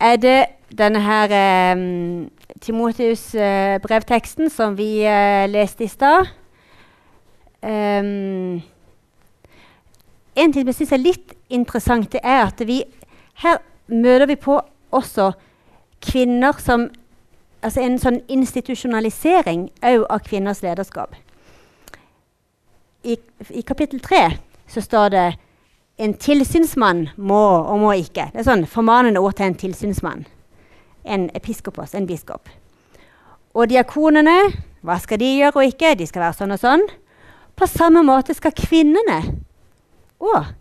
er det denne her eh, Timotius-brevteksten eh, som vi eh, leste i stad. Um, en ting som jeg syns er litt interessant, det er at vi her møter vi på også kvinner som altså en sånn institusjonalisering òg av kvinners lederskap. I, I, kapittel tre så står det en tilsynsmann må og må ikke. Det er sånn formanende ord til en tilsynsmann. En episkopos, en biskop. Og diakonene, hva skal de gjøre og ikke? De skal være sånn og sånn. På samme måte skal kvinnene òg.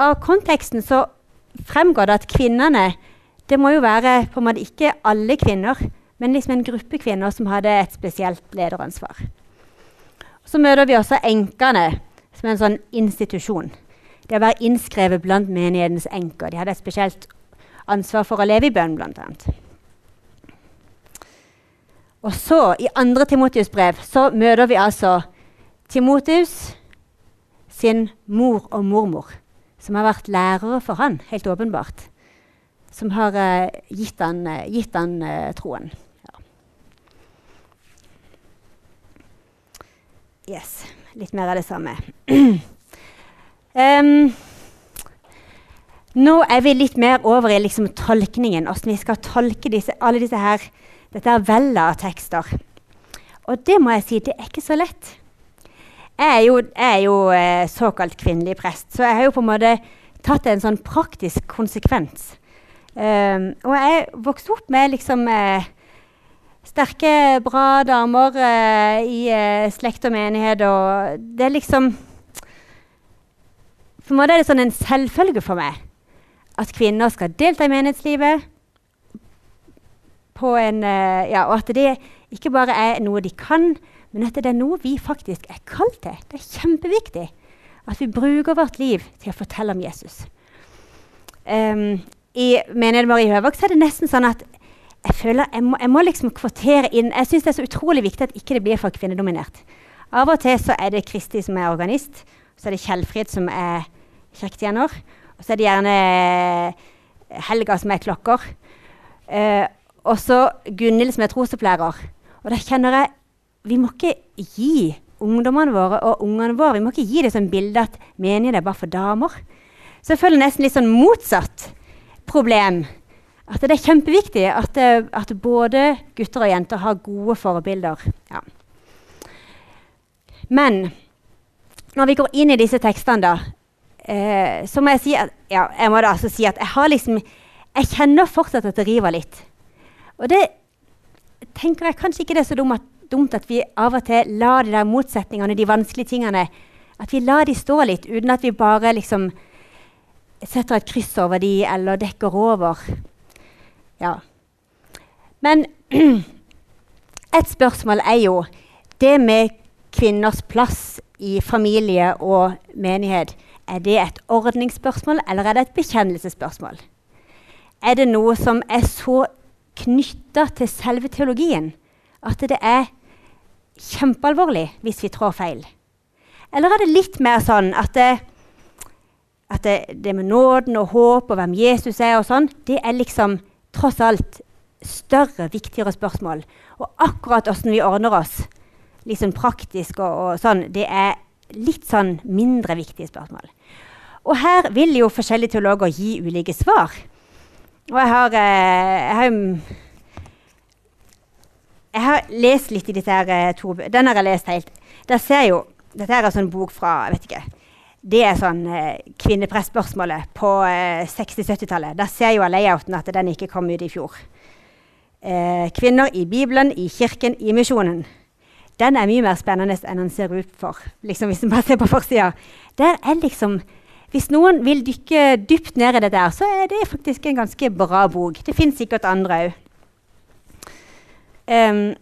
Av konteksten så fremgår det at kvinnene det må jo være på en måte ikke alle kvinner, men liksom en gruppe kvinner som hadde et spesielt lederansvar. Så møter vi også enkene som en sånn institusjon. Det å være innskrevet blant menighetens enker. De hadde et spesielt ansvar for å leve i bønn, bl.a. Og så, i andre Timotius brev, så møter vi altså Timotius sin mor og mormor, som har vært lærere for han, helt åpenbart som har uh, gitt han, uh, gitt han uh, troen. Ja. Yes. Litt mer av det samme. um, nå er vi litt mer over i liksom, tolkningen, hvordan vi skal tolke disse, alle disse her, dette her vellet av tekster. Og det må jeg si, det er ikke så lett. Jeg er jo, jeg er jo såkalt kvinnelig prest, så jeg har jo på en måte tatt en sånn praktisk konsekvens Um, og jeg vokste opp med liksom uh, sterke, bra damer uh, i uh, slekt og menighet, og det er liksom For meg er det sånn en selvfølge for meg at kvinner skal delta i menighetslivet. På en, ja, og at det ikke bare er noe de kan, men at det er noe vi faktisk er kalt til. Det er kjempeviktig at vi bruker vårt liv til å fortelle om Jesus. Um, i Menighet Marie Høvåg så er det nesten sånn at jeg føler jeg må, jeg må liksom kvotere inn Jeg syns det er så utrolig viktig at ikke det blir for kvinnedominert. Av og til så er det Kristi som er organist, så er det Kjellfrid som er kirketjener, og så er det gjerne Helga som er klokker. Eh, og så Gunhild som er trosopplærer. Og da kjenner jeg Vi må ikke gi ungdommene våre og ungene våre Vi må ikke gi det sånn bilde at menighet er bare for damer. Så jeg føler nesten litt sånn motsatt problem. At det er kjempeviktig at, at både gutter og jenter har gode forbilder. Ja. Men når vi går inn i disse tekstene, da, eh, så må jeg si at, ja, jeg må da altså si at jeg har liksom Jeg kjenner fortsatt at det river litt. Og det tenker jeg kanskje ikke det er så dumt at, dumt at vi av og til lar de der motsetningene, de vanskelige tingene, at vi lar de stå litt, uten at vi bare liksom setter et kryss over de eller dekker over. Ja. Men et spørsmål er jo det med kvinners plass i familie og menighet. Er det et ordningsspørsmål, eller er det et bekjennelsesspørsmål? Er det noe som er så knytta til selve teologien at det er kjempealvorlig hvis vi trår feil? Eller er det litt mer sånn at det, at det, det med nåden og håp og hvem Jesus er, og sånn, det er liksom tross alt større, viktigere spørsmål. Og akkurat åssen vi ordner oss, liksom praktisk og, og sånn, det er litt sånn mindre viktige spørsmål. Og her vil jo forskjellige teologer gi ulike svar. Og jeg har, eh, jeg har, jeg har lest litt i disse her, eh, to Den har jeg lest helt. Der ser jo, Dette er en sånn bok fra jeg vet ikke, Det er sånn eh, kvinnepressspørsmålet på eh, 60-70-tallet. Der ser jo layouten at den ikke kom ut i fjor. Eh, kvinner i Bibelen, i Kirken, i misjonen den er mye mer spennende enn den ser ut for. Liksom, hvis man ser på forsida. Der er liksom Hvis noen vil dykke dypt ned i det der, så er det faktisk en ganske bra bok. Det fins sikkert andre òg. Um,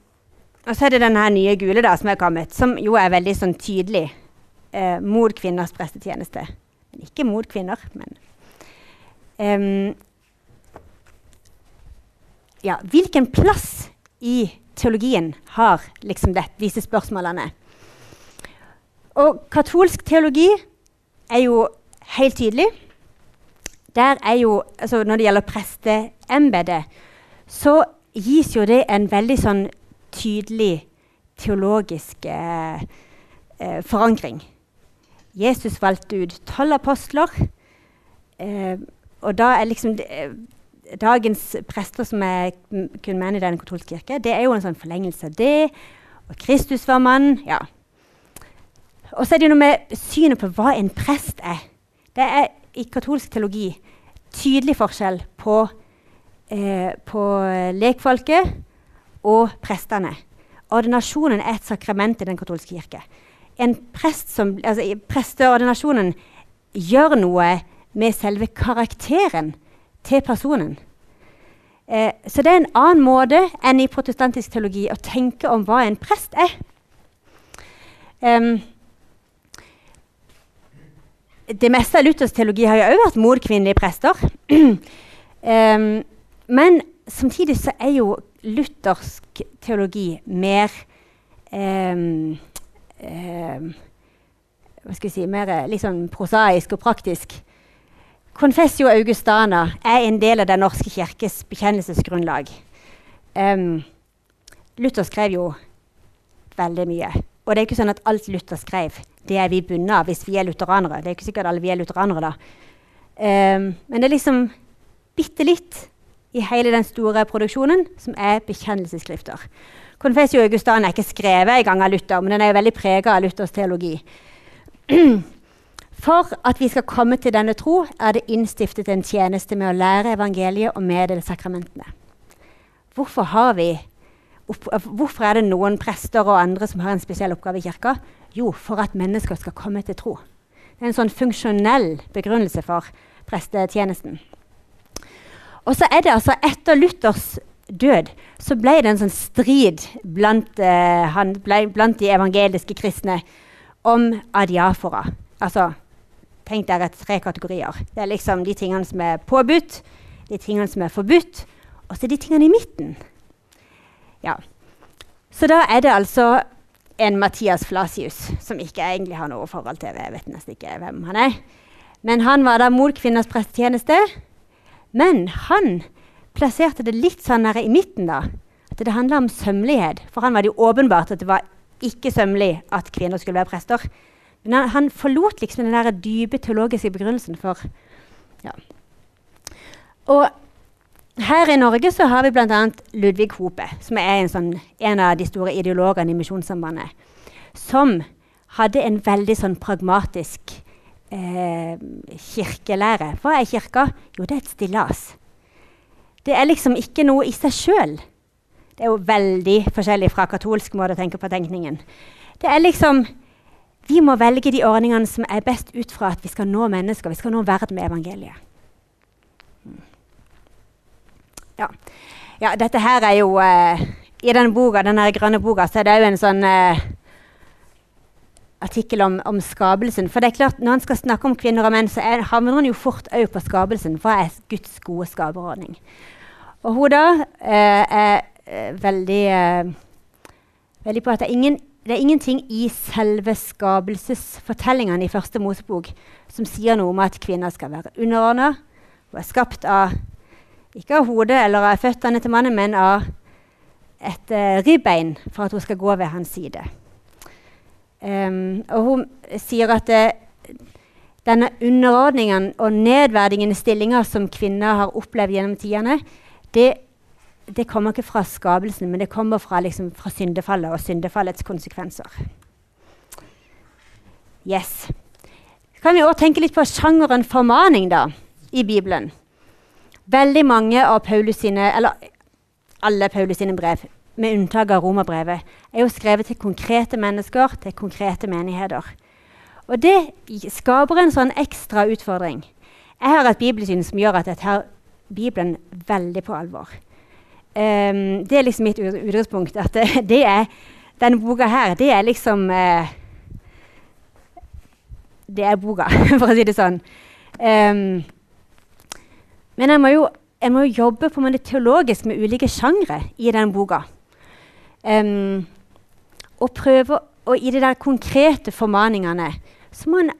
og så er det denne nye gule da, som er kommet, som jo er veldig sånn tydelig uh, mot kvinners prestetjeneste. Men ikke mot kvinner, men um, Ja, hvilken plass i teologien har liksom det, disse spørsmålene. Og katolsk teologi er jo helt tydelig. Jo, altså Når det gjelder presteembetet, så gis jo det en veldig sånn tydelig teologisk eh, eh, forankring. Jesus valgte ut tolv apostler. Eh, og da er liksom det, dagens prester som er kun menn i den katolske kirke, det er jo en sånn forlengelse av det. Og Kristus var mann. ja. Og så er det noe med synet på hva en prest er. Det er i katolsk teologi tydelig forskjell på, eh, på lekfolket og prestene. Ordinasjonen er et sakrament i den katolske kirke. En prest som, altså, Presteordinasjonen gjør noe med selve karakteren til personen. Eh, så det er en annen måte enn i protestantisk teologi å tenke om hva en prest er. Um, det meste av Luthers teologi har jo òg vært mot kvinnelige prester. um, men samtidig så er jo luthersk teologi mer um, Hva skal jeg si Mer liksom prosaisk og praktisk. Confessio Augustana er en del av Den norske kirkes bekjennelsesgrunnlag. Um, Luther skrev jo veldig mye. Og det er ikke sånn at alt Luther skrev, det er vi bundet av hvis vi er lutheranere. Det er ikke sikkert alle vi er lutheranere, da. Um, men det er liksom bitte litt i hele den store produksjonen som er bekjennelsesskrifter. Confessio Augustana er ikke skrevet engang av Luther, men den er jo veldig prega av Luthers teologi. For at vi skal komme til denne tro, er det innstiftet en tjeneste med å lære evangeliet og meddele sakramentene. Hvorfor, hvorfor, er det noen prester og andre som har en spesiell oppgave i kirka? Jo, for at mennesker skal komme til tro. Det er en sånn funksjonell begrunnelse for prestetjenesten. Og så er det altså etter Luthers død så ble det en sånn strid blant, uh, han, ble, blant de evangeliske kristne om adiafora. Altså Tenk dere tre kategorier. Det er liksom de tingene som er påbudt, de tingene som er forbudt, og så de tingene i midten. Ja. Så da er det altså en Mathias Flasius, som ikke egentlig har noe forhold til Jeg vet nesten ikke hvem han er. Men han var da mot kvinners prestetjeneste. Men han plasserte det litt sånn i midten, da. At det handla om sømmelighet. For han var det jo åpenbart at det var ikke sømmelig at kvinner skulle være prester. Men han, han forlot liksom den der dype teologiske begrunnelsen for ja. Og her i Norge så har vi bl.a. Ludvig Hope, som er en, sånn, en, av de store ideologene i Misjonssambandet. Som hadde en veldig sånn pragmatisk eh, kirkelære. Hva er kirka? Jo, det er et stillas. Det er liksom ikke noe i seg sjøl. Det er jo veldig forskjellig fra katolsk måte å tenke på tenkningen. Det er liksom Vi må velge de ordningene som er best ut fra at vi skal nå mennesker. Vi skal nå verden med evangeliet. Ja. ja dette her er jo eh, I den boka, den grønne boka så er det jo en sånn uh, artikkel om, om, skapelsen. For det er klart, når en skal snakke om kvinner og menn, så er, havner en jo fort òg på skapelsen. Hva er Guds gode skaperordning? Og hun da eh, er eh, veldig, eh, veldig på at det er, ingen, det er, ingenting i selve skapelsesfortellingene i første Mosebok som sier noe om at kvinner skal være underordna. Hun er skapt av ikke av hodet eller av føttene til mannen, men av et eh, ribbein for at hun skal gå ved hans side. Um, og hun sier at det, denne underordningen og nedverdigende stillinger som kvinner har opplevd gjennom tidene, det, det, kommer ikke fra skapelsen, men det kommer fra, liksom, fra syndefallet og syndefallets konsekvenser. Yes. Kan vi òg tenke litt på sjangeren formaning da, i Bibelen. Veldig mange av Paulus sine, eller alle Paulus sine brev med unntak av romerbrevet, er jo skrevet til konkrete mennesker, til konkrete menigheter. Og det skaper en sånn ekstra utfordring. Jeg har et bibelsyn som gjør at jeg tar Bibelen veldig på alvor. Um, det er liksom mitt utgangspunkt. At det, det, er, denne boka her, det er liksom uh, Det er boka, for å si det sånn. Um, men jeg må jo jeg må jobbe på en teologisk med ulike sjangre i den boka. Um, og prøve Og i de der konkrete formaningene så må man,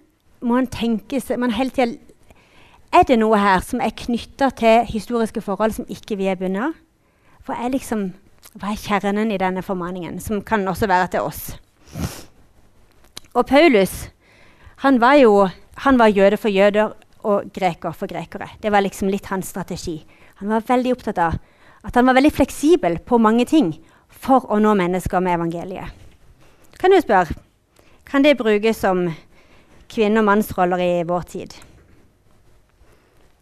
må en tenke seg man hele tiden, Er det noe her som er knytta til historiske forhold som ikke vi er bundet av? Hva er, liksom, hva er kjernen i denne formaningen, som kan også være til oss? Og Paulus han var jo han var jøde for jøder og greker for grekere. Det var liksom litt hans strategi. Han var veldig opptatt av at han var veldig fleksibel på mange ting for å nå mennesker med evangeliet. Kan du spørre kan det brukes som kvinne- og mannsroller i vår tid?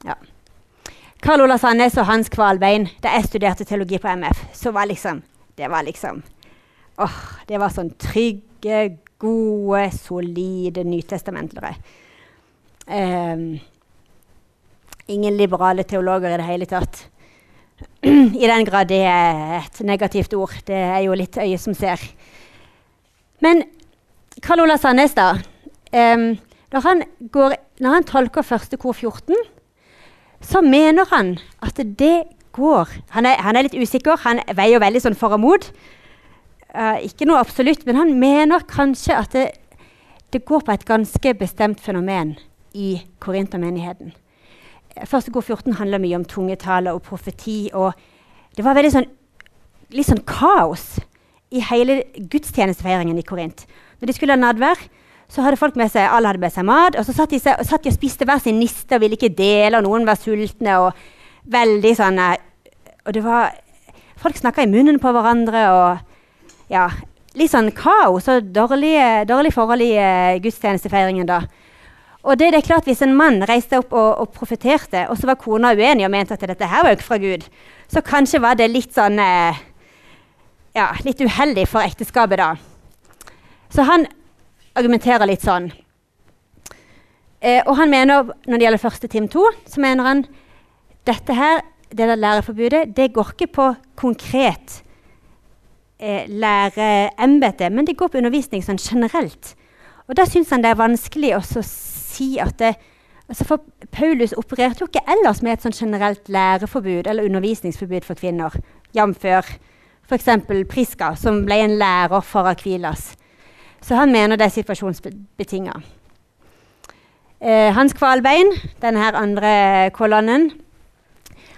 Ja. Karl Olav Sandnes og Hans Kvalbein, da jeg studerte teologi på MF, så var liksom Det var liksom åh, Det var sånn trygge, gode, solide nytestamentlere. Um, ingen liberale teologer i det hele tatt. I den grad det er et negativt ord. Det er jo litt øye som ser. Men Karl Olav Sandnes, da. Um, når, han går, når, han tolker første kor 14, så mener han at det går Han er, han er litt usikker. Han veier veldig sånn for og mot. Uh, ikke noe absolutt, men han mener kanskje at det, det går på et ganske bestemt fenomen i korintermenigheten. Første god 14 handler mye om tungetale og profeti. og Det var veldig sånn, litt sånn kaos i hele gudstjenestefeiringen i Korint. Når de skulle ha nadvær, så hadde folk med seg, alle hadde med seg mat. Og så satt de, og, satt de og spiste hver sin niste og ville ikke dele, og noen var sultne. og veldig sånn, og det var, Folk snakka i munnen på hverandre. og ja, Litt sånn kaos og dårlige, dårlig forhold i uh, gudstjenestefeiringen. da. Og det, det, er klart Hvis en mann reiste opp og, og profeterte, og så var kona uenig og mente at dette her var jo ikke fra Gud, så kanskje var det litt sånn eh, ja, litt uheldig for ekteskapet, da. Så han argumenterer litt sånn. Eh, og han mener, når det gjelder første Tim 2, så mener han dette her, det der læreforbudet, det går ikke på konkret eh, læreembete, men det går på undervisning sånn generelt. Og da syns han det er vanskelig å si at det, altså for Paulus opererte jo ikke ellers med et sånn generelt læreforbud eller undervisningsforbud for kvinner, jf. f.eks. Priska, som ble en lærer for Akvilas. Så han mener det er situasjonsbetinga. Eh, Hans Kvalbein, denne andre kolonnen,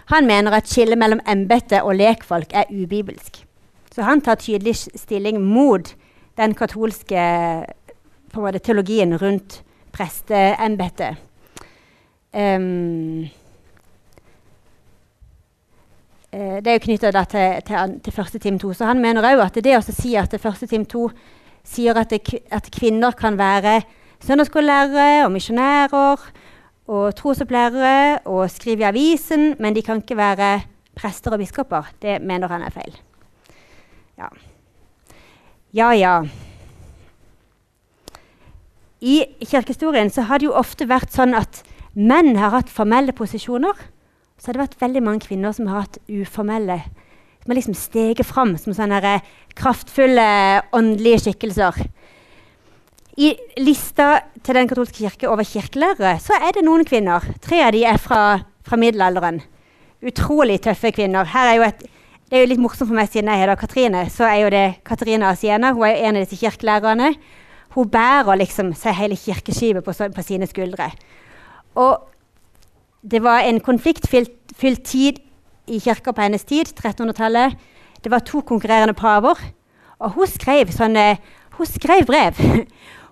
han mener at skillet mellom embete og lekfolk er ubibelsk. Så han tar tydelig stilling mot den katolske måte, teologien rundt presteembetet. Um, det er jo knytta til, til, til første Tim 2. Så han mener òg at det å si at det første Tim 2 sier at, det, at kvinner kan være søndagsskolelærere og misjonærer og trosopplærere og skrive i avisen, men de kan ikke være prester og biskoper. Det mener han er feil. Ja ja. ja. I kirkehistorien så har det jo ofte vært sånn at menn har hatt formelle posisjoner. Så har det vært veldig mange kvinner som har hatt uformelle Som har liksom steget fram som sånne eh, kraftfulle åndelige skikkelser. I lista til Den katolske kirke over kirkelærere så er det noen kvinner. Tre av de er fra, fra middelalderen. Utrolig tøffe kvinner. Her er jo et, det er jo litt morsomt for meg siden jeg heter Katrine. Så er jo det Katrine Asiena. Hun er jo en av disse kirkelærerne. Hun bærer liksom hele kirkeskipet på, på, sine skuldre. Og det var en konfliktfylt tid i kirka på hennes tid, 1300-tallet. Det var to konkurrerende paver. Og hun skrev, sånne, hun skrev brev.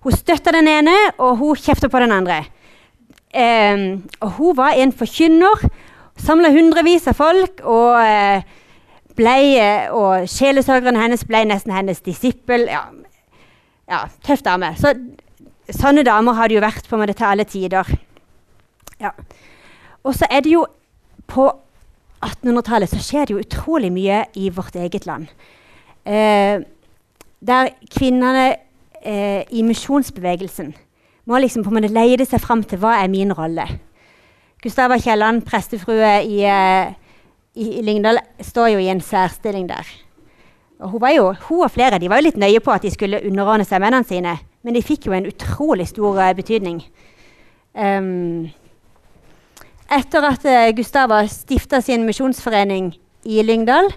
Hun støtta den ene, og hun kjefta på den andre. Um, og hun var en forkynner. Samla hundrevis av folk. Og, uh, og sjelesørgeren hennes ble nesten hennes disippel. Ja, ja, tøff dame. Så, sånne damer har det jo vært på en måte til alle tider. Ja. Og så er det jo På 1800-tallet så skjer det jo utrolig mye i vårt eget land. Eh, der kvinnene eh, i misjonsbevegelsen må liksom på en måte leide seg fram til hva er min rolle. Gustava Kielland, prestefrue i, eh, i, Lyngdal, står jo i en særstilling der. Og hun, jo, hun, og flere var jo litt nøye på at de skulle underordne seg mennene sine, men de fikk jo en utrolig stor uh, betydning. Um, etter at uh, Gustava stifta sin misjonsforening i Lyngdal,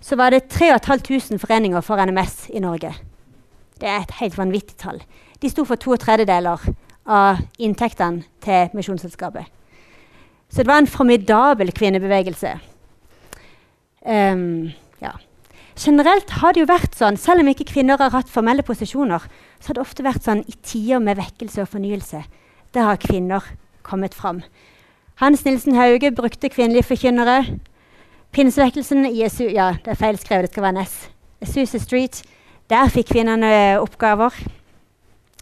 så var det 3500 foreninger for NMS i Norge. Det er et helt vanvittig tall. De sto for to tredjedeler av inntektene til Misjonsselskapet. Så det var en formidabel kvinnebevegelse. Um. Generelt har det jo vært sånn, selv om ikke kvinner har hatt formelle posisjoner, så har det ofte vært sånn i tider med vekkelse og fornyelse. Der har kvinner kommet fram. Hans Nilsen Hauge brukte kvinnelige forkynnere. Pinsevekkelsen i Jesu, ja, det er feilskrevet, det skal være Ness. Susa Street. Der fikk kvinnene oppgaver.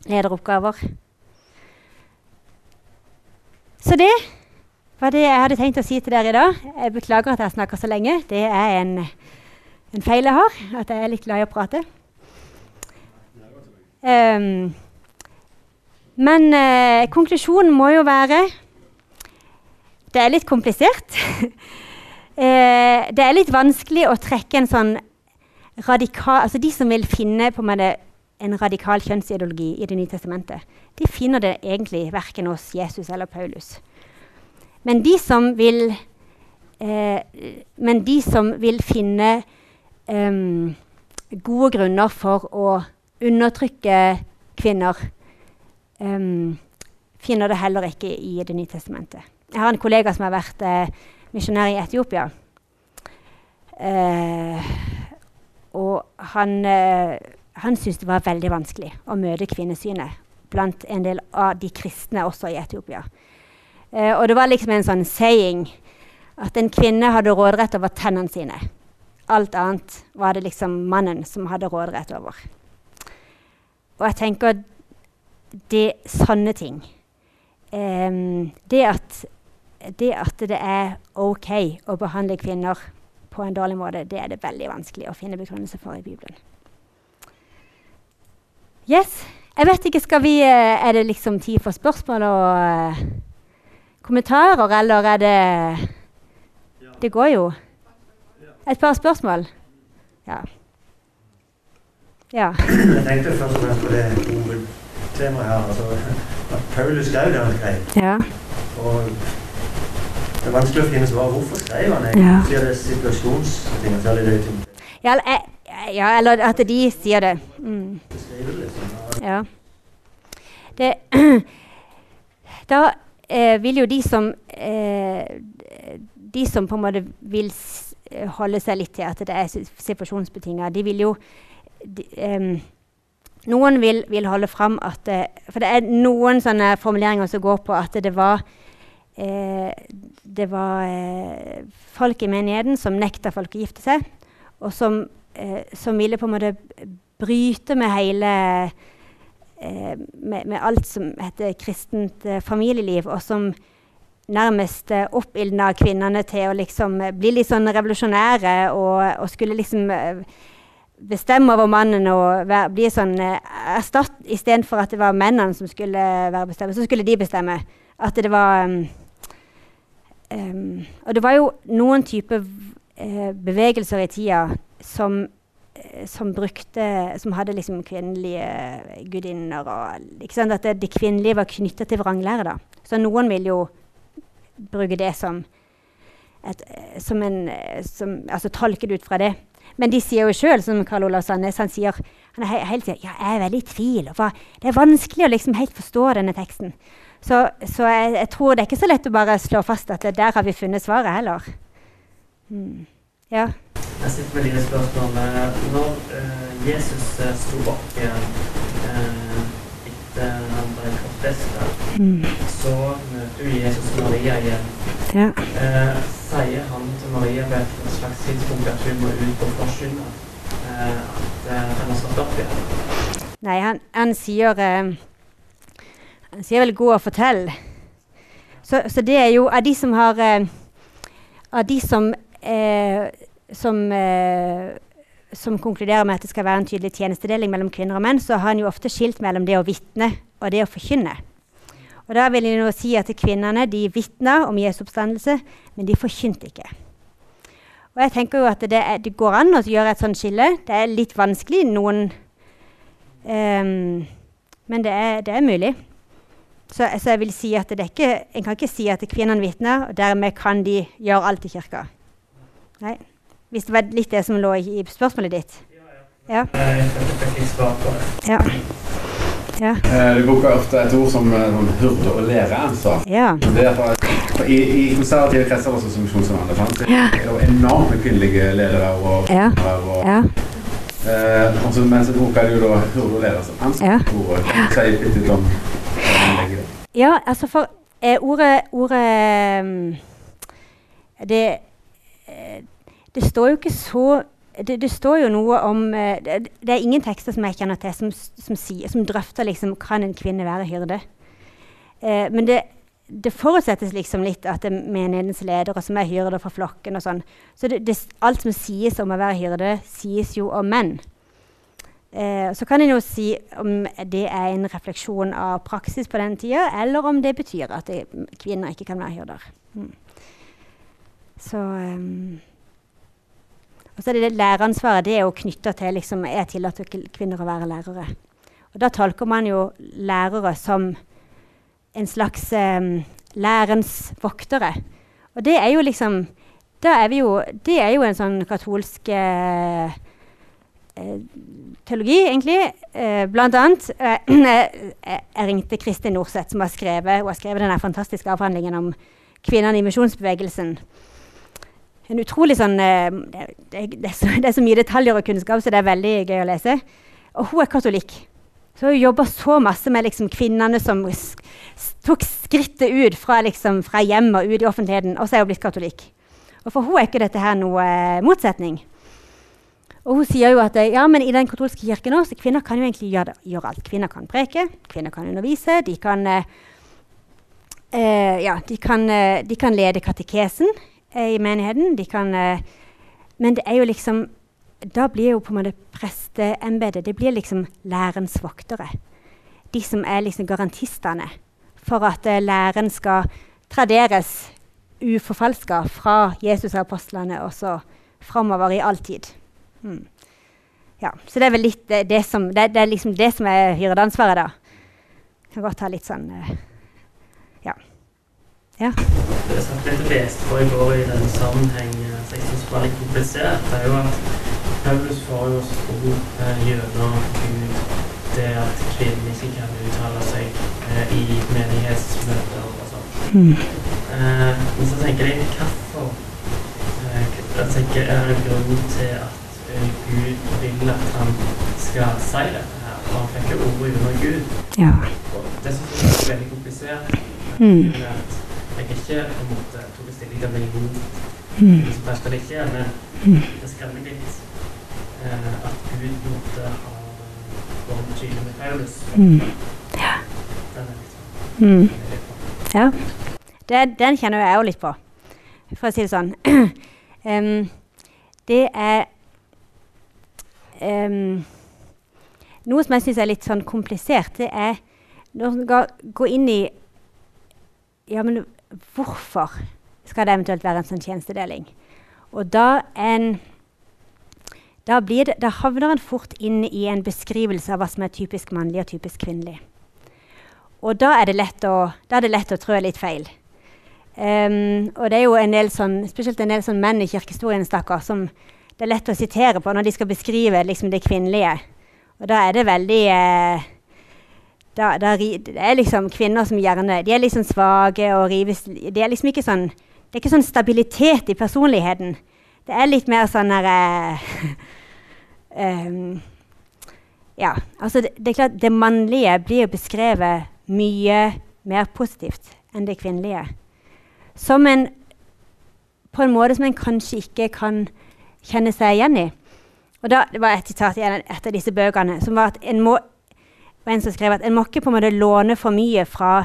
Lederoppgaver. Så det var det jeg hadde tenkt å si til dere i dag. Jeg beklager at jeg snakker så lenge. Det er en en feil jeg har, at jeg er litt glad i å prate. Um, men uh, konklusjonen må jo være Det er litt komplisert. uh, det er litt vanskelig å trekke en sånn radikal Altså de som vil finne på en, en radikal kjønnsideologi i Det nye testamentet, de finner det egentlig verken hos Jesus eller Paulus. Men de som vil, uh, men de som vil finne um, gode grunner for å undertrykke kvinner, um, finner det heller ikke i Det nye testamentet. Jeg har en kollega som har vært uh, misjonær i Etiopia. Uh, og han, uh, han syntes det var veldig vanskelig å møte kvinnesynet blant en del av de kristne også i Etiopia. Uh, og det var liksom en sånn saying at en kvinne hadde råderett over tennene sine. Alt annet var det liksom mannen som hadde råderett over. Og jeg tenker det sånne ting um, det, at, det at det er OK å behandle kvinner på en dårlig måte, det er det veldig vanskelig å finne begrunnelse for i Bibelen. Yes. Jeg vet ikke, skal vi, eh, Er det liksom tid for spørsmål og uh, kommentarer, eller er det Det går jo. Et par spørsmål? Ja. ja. Jeg tenkte først og fremst på det hovedtemaet her. Altså, at Paulus skrev det han skrev. Ja. Og det er vanskelig å finne svar. Hvorfor skrev han egentlig? Ja. Sier det situasjonsting? Ja, ja, eller at de sier det. Mm. Liksom. Ja. Det, da eh, vil jo de som eh, De som på en måte vil holde seg litt til at det er situasjonsbetinga. De vil jo de, um, noen vil, vil, holde fram at For det er noen sånne formuleringer som går på at det var eh, det var eh, folk i menigheten som nekta folk å gifte seg, og som, eh, som ville på en måte bryte med hele eh, med, med, alt som heter kristent eh, familieliv, og som nærmest uh, oppildna kvinnene til å liksom bli litt sånn revolusjonære og, og skulle liksom bestemme over mannen og være, bli sånn erstatt istedenfor at det var mennene som skulle være bestemme. Så skulle de bestemme. At det var um, Og det var jo noen typer bevegelser i tida som, som brukte Som hadde liksom kvinnelige gudinner og At det, det kvinnelige var knytta til vranglære. Så noen vil jo bruke det som, et, som en som, Altså tolke det ut fra det. Men de sier jo sjøl, som Karl Olav Sandnes, han sier han er helt sier, ja, er veldig i tvil. det er vanskelig å liksom helt forstå denne teksten. Så, så jeg, jeg, tror det er ikke så lett å bare slå fast at der har vi funnet svaret heller. Mm. Ja. Jeg sitter med dine spørsmål. Når uh, Jesus uh, sto igjen uh, etter han korsfesta, mm. så møter du Jesus og Maria igjen. Ja. sier han til Maria på et slags tidspunkt at hun må ut og forsynet, eh, at han den har stått opp igjen? Nei, han, han sier eh, Han sier vel 'gå og fortell'. Så, så, det er jo av de som har eh, Av de som eh, som, eh, som konkluderer med at det skal være en tydelig tjenestedeling mellom kvinner og menn, så har han jo ofte skilt mellom det å vitne og det å forkynne. Og da vil jeg nå si at Kvinnene de vitna om Jesu oppstandelse, men de forkynte ikke. Og jeg tenker jo at det, er, det går an å gjøre et sånt skille. Det er litt vanskelig noen um, Men det er, det er mulig. Så, så, jeg vil si at det er ikke, En kan ikke si at kvinnene vitner, og dermed kan de gjøre alt i kirka. Nei. Hvis det var litt det som lå i, i spørsmålet ditt. Ja. ja. ja. Ja. Eh, du bruker ofte et ord som eh, hurde og lære. Altså. Ja. Det I, I konservative kretser også som misjonsvennere ja. det er enormt med kvinnelige ledere og, ja. og ja. Eh, også, men så bruker du da hurde og lære som ansvarsord. Ja. Si litt litt om Ja, altså for eh, ordet, ordet um, det, eh, det står jo ikke så det, det, står jo noe om uh, det, det, er ingen tekster som jeg kjenner til som, som, sier, som drøfter liksom, kan en kvinne være hyrde. Eh, men det, det, forutsettes liksom litt at det er menighetens ledere som er hyrder for flokken. og sånn. Så alt som sies om å være hyrde, sies jo om menn. Eh, så kan en jo si om det er en refleksjon av praksis på den tida, eller om det betyr at kvinner ikke kan være hyrder. Mm. Så um, og så er det, det læreransvaret. Det er jo knytta til liksom, er tillatt kvinner å være lærere. Og da tolker man jo lærere som en slags um, lærens voktere. Og det er jo liksom er jo, Det er jo en sånn katolsk uh, teologi, egentlig. Uh, blant annet uh, Jeg ringte Kristin Norseth, som har skrevet, har skrevet denne fantastiske avhandlingen om kvinnene i misjonsbevegelsen en utrolig sånn det, det, det, er så, det, er så, mye detaljer og kunnskap, så det er veldig gøy å lese. Og hun er katolikk. Så hun jobber så masse med liksom, kvinnene som tok skrittet ut fra, liksom, fra hjemmet og ut i offentligheten, og så er hun blitt katolikk. Og for hun er ikke dette her noe uh, motsetning. Og hun sier jo at ja, men i den katolske kirken også, kvinner kan jo egentlig gjøre, gjøre, alt. Kvinner kan preke, kvinner kan undervise, de kan, eh, ja, de kan, de kan lede katekesen i menigheten. De kan, eh, men det er jo liksom Da blir jo på en måte presteembetet Det blir liksom lærens voktere. De som er liksom garantistene for at uh, læren skal traderes uforfalska fra Jesus og apostlene og så framover i all tid. Mm. Ja, så det er vel litt det, det som, det, det, er liksom det som er hyrdeansvaret, da. Kan godt ha litt sånn. Ja. Det jeg leste på i går i den sammenheng eh, som jeg syns var litt komplisert, det er jo at Paulus får jo tro eh, gjennom Gud det at kvinnen ikke kan uttale seg eh, i menighetsmøter og sånn. Mm. Eh, men så tenker jeg hvorfor eh, jeg tenker, er det grunn til at eh, Gud vil at han skal si dette her? han fikk jo ordet under Gud. Ja. Og det syns jeg er veldig komplisert. Mm. At jeg ikke på en måte tok stilling til religion, Mm. som best eller ikke, men Mm. det skremmer litt eh, at Gud måtte ha vært tydelig med Paulus. Mm. Er Mm. den er litt på. Ja. Det, den kjenner jeg òg litt på, for å si det sånn. um, det er um, Noe som jeg syns er litt sånn komplisert, det er når man går gå inn i Ja, men hvorfor skal det eventuelt være en sånn tjenestedeling? Og da en da, det, da havner en fort inn i en beskrivelse av hva som er typisk mannlig og typisk kvinnelig. Og da er det lett å, det lett å trø litt feil. Um, og det er jo en del sånn, spesielt en del sånn menn i kirkehistorien stakkar, som det er lett å sitere på når de skal beskrive liksom, det kvinnelige. Og da er det veldig eh, da, da, Det er liksom kvinner som gjerne De er liksom svake og rives Det er liksom ikke sånn Det er ikke sånn stabilitet i personligheten. Det er litt mer sånn der Ja, altså det, det er klart det mannlige blir jo beskrevet mye mer positivt enn det kvinnelige. Som en På en måte som en kanskje ikke kan kjenne seg igjen i. Og da, Det var et sitat i en av disse bøkene som var at en må var en som skrev at en må ikke på en måte låne for mye fra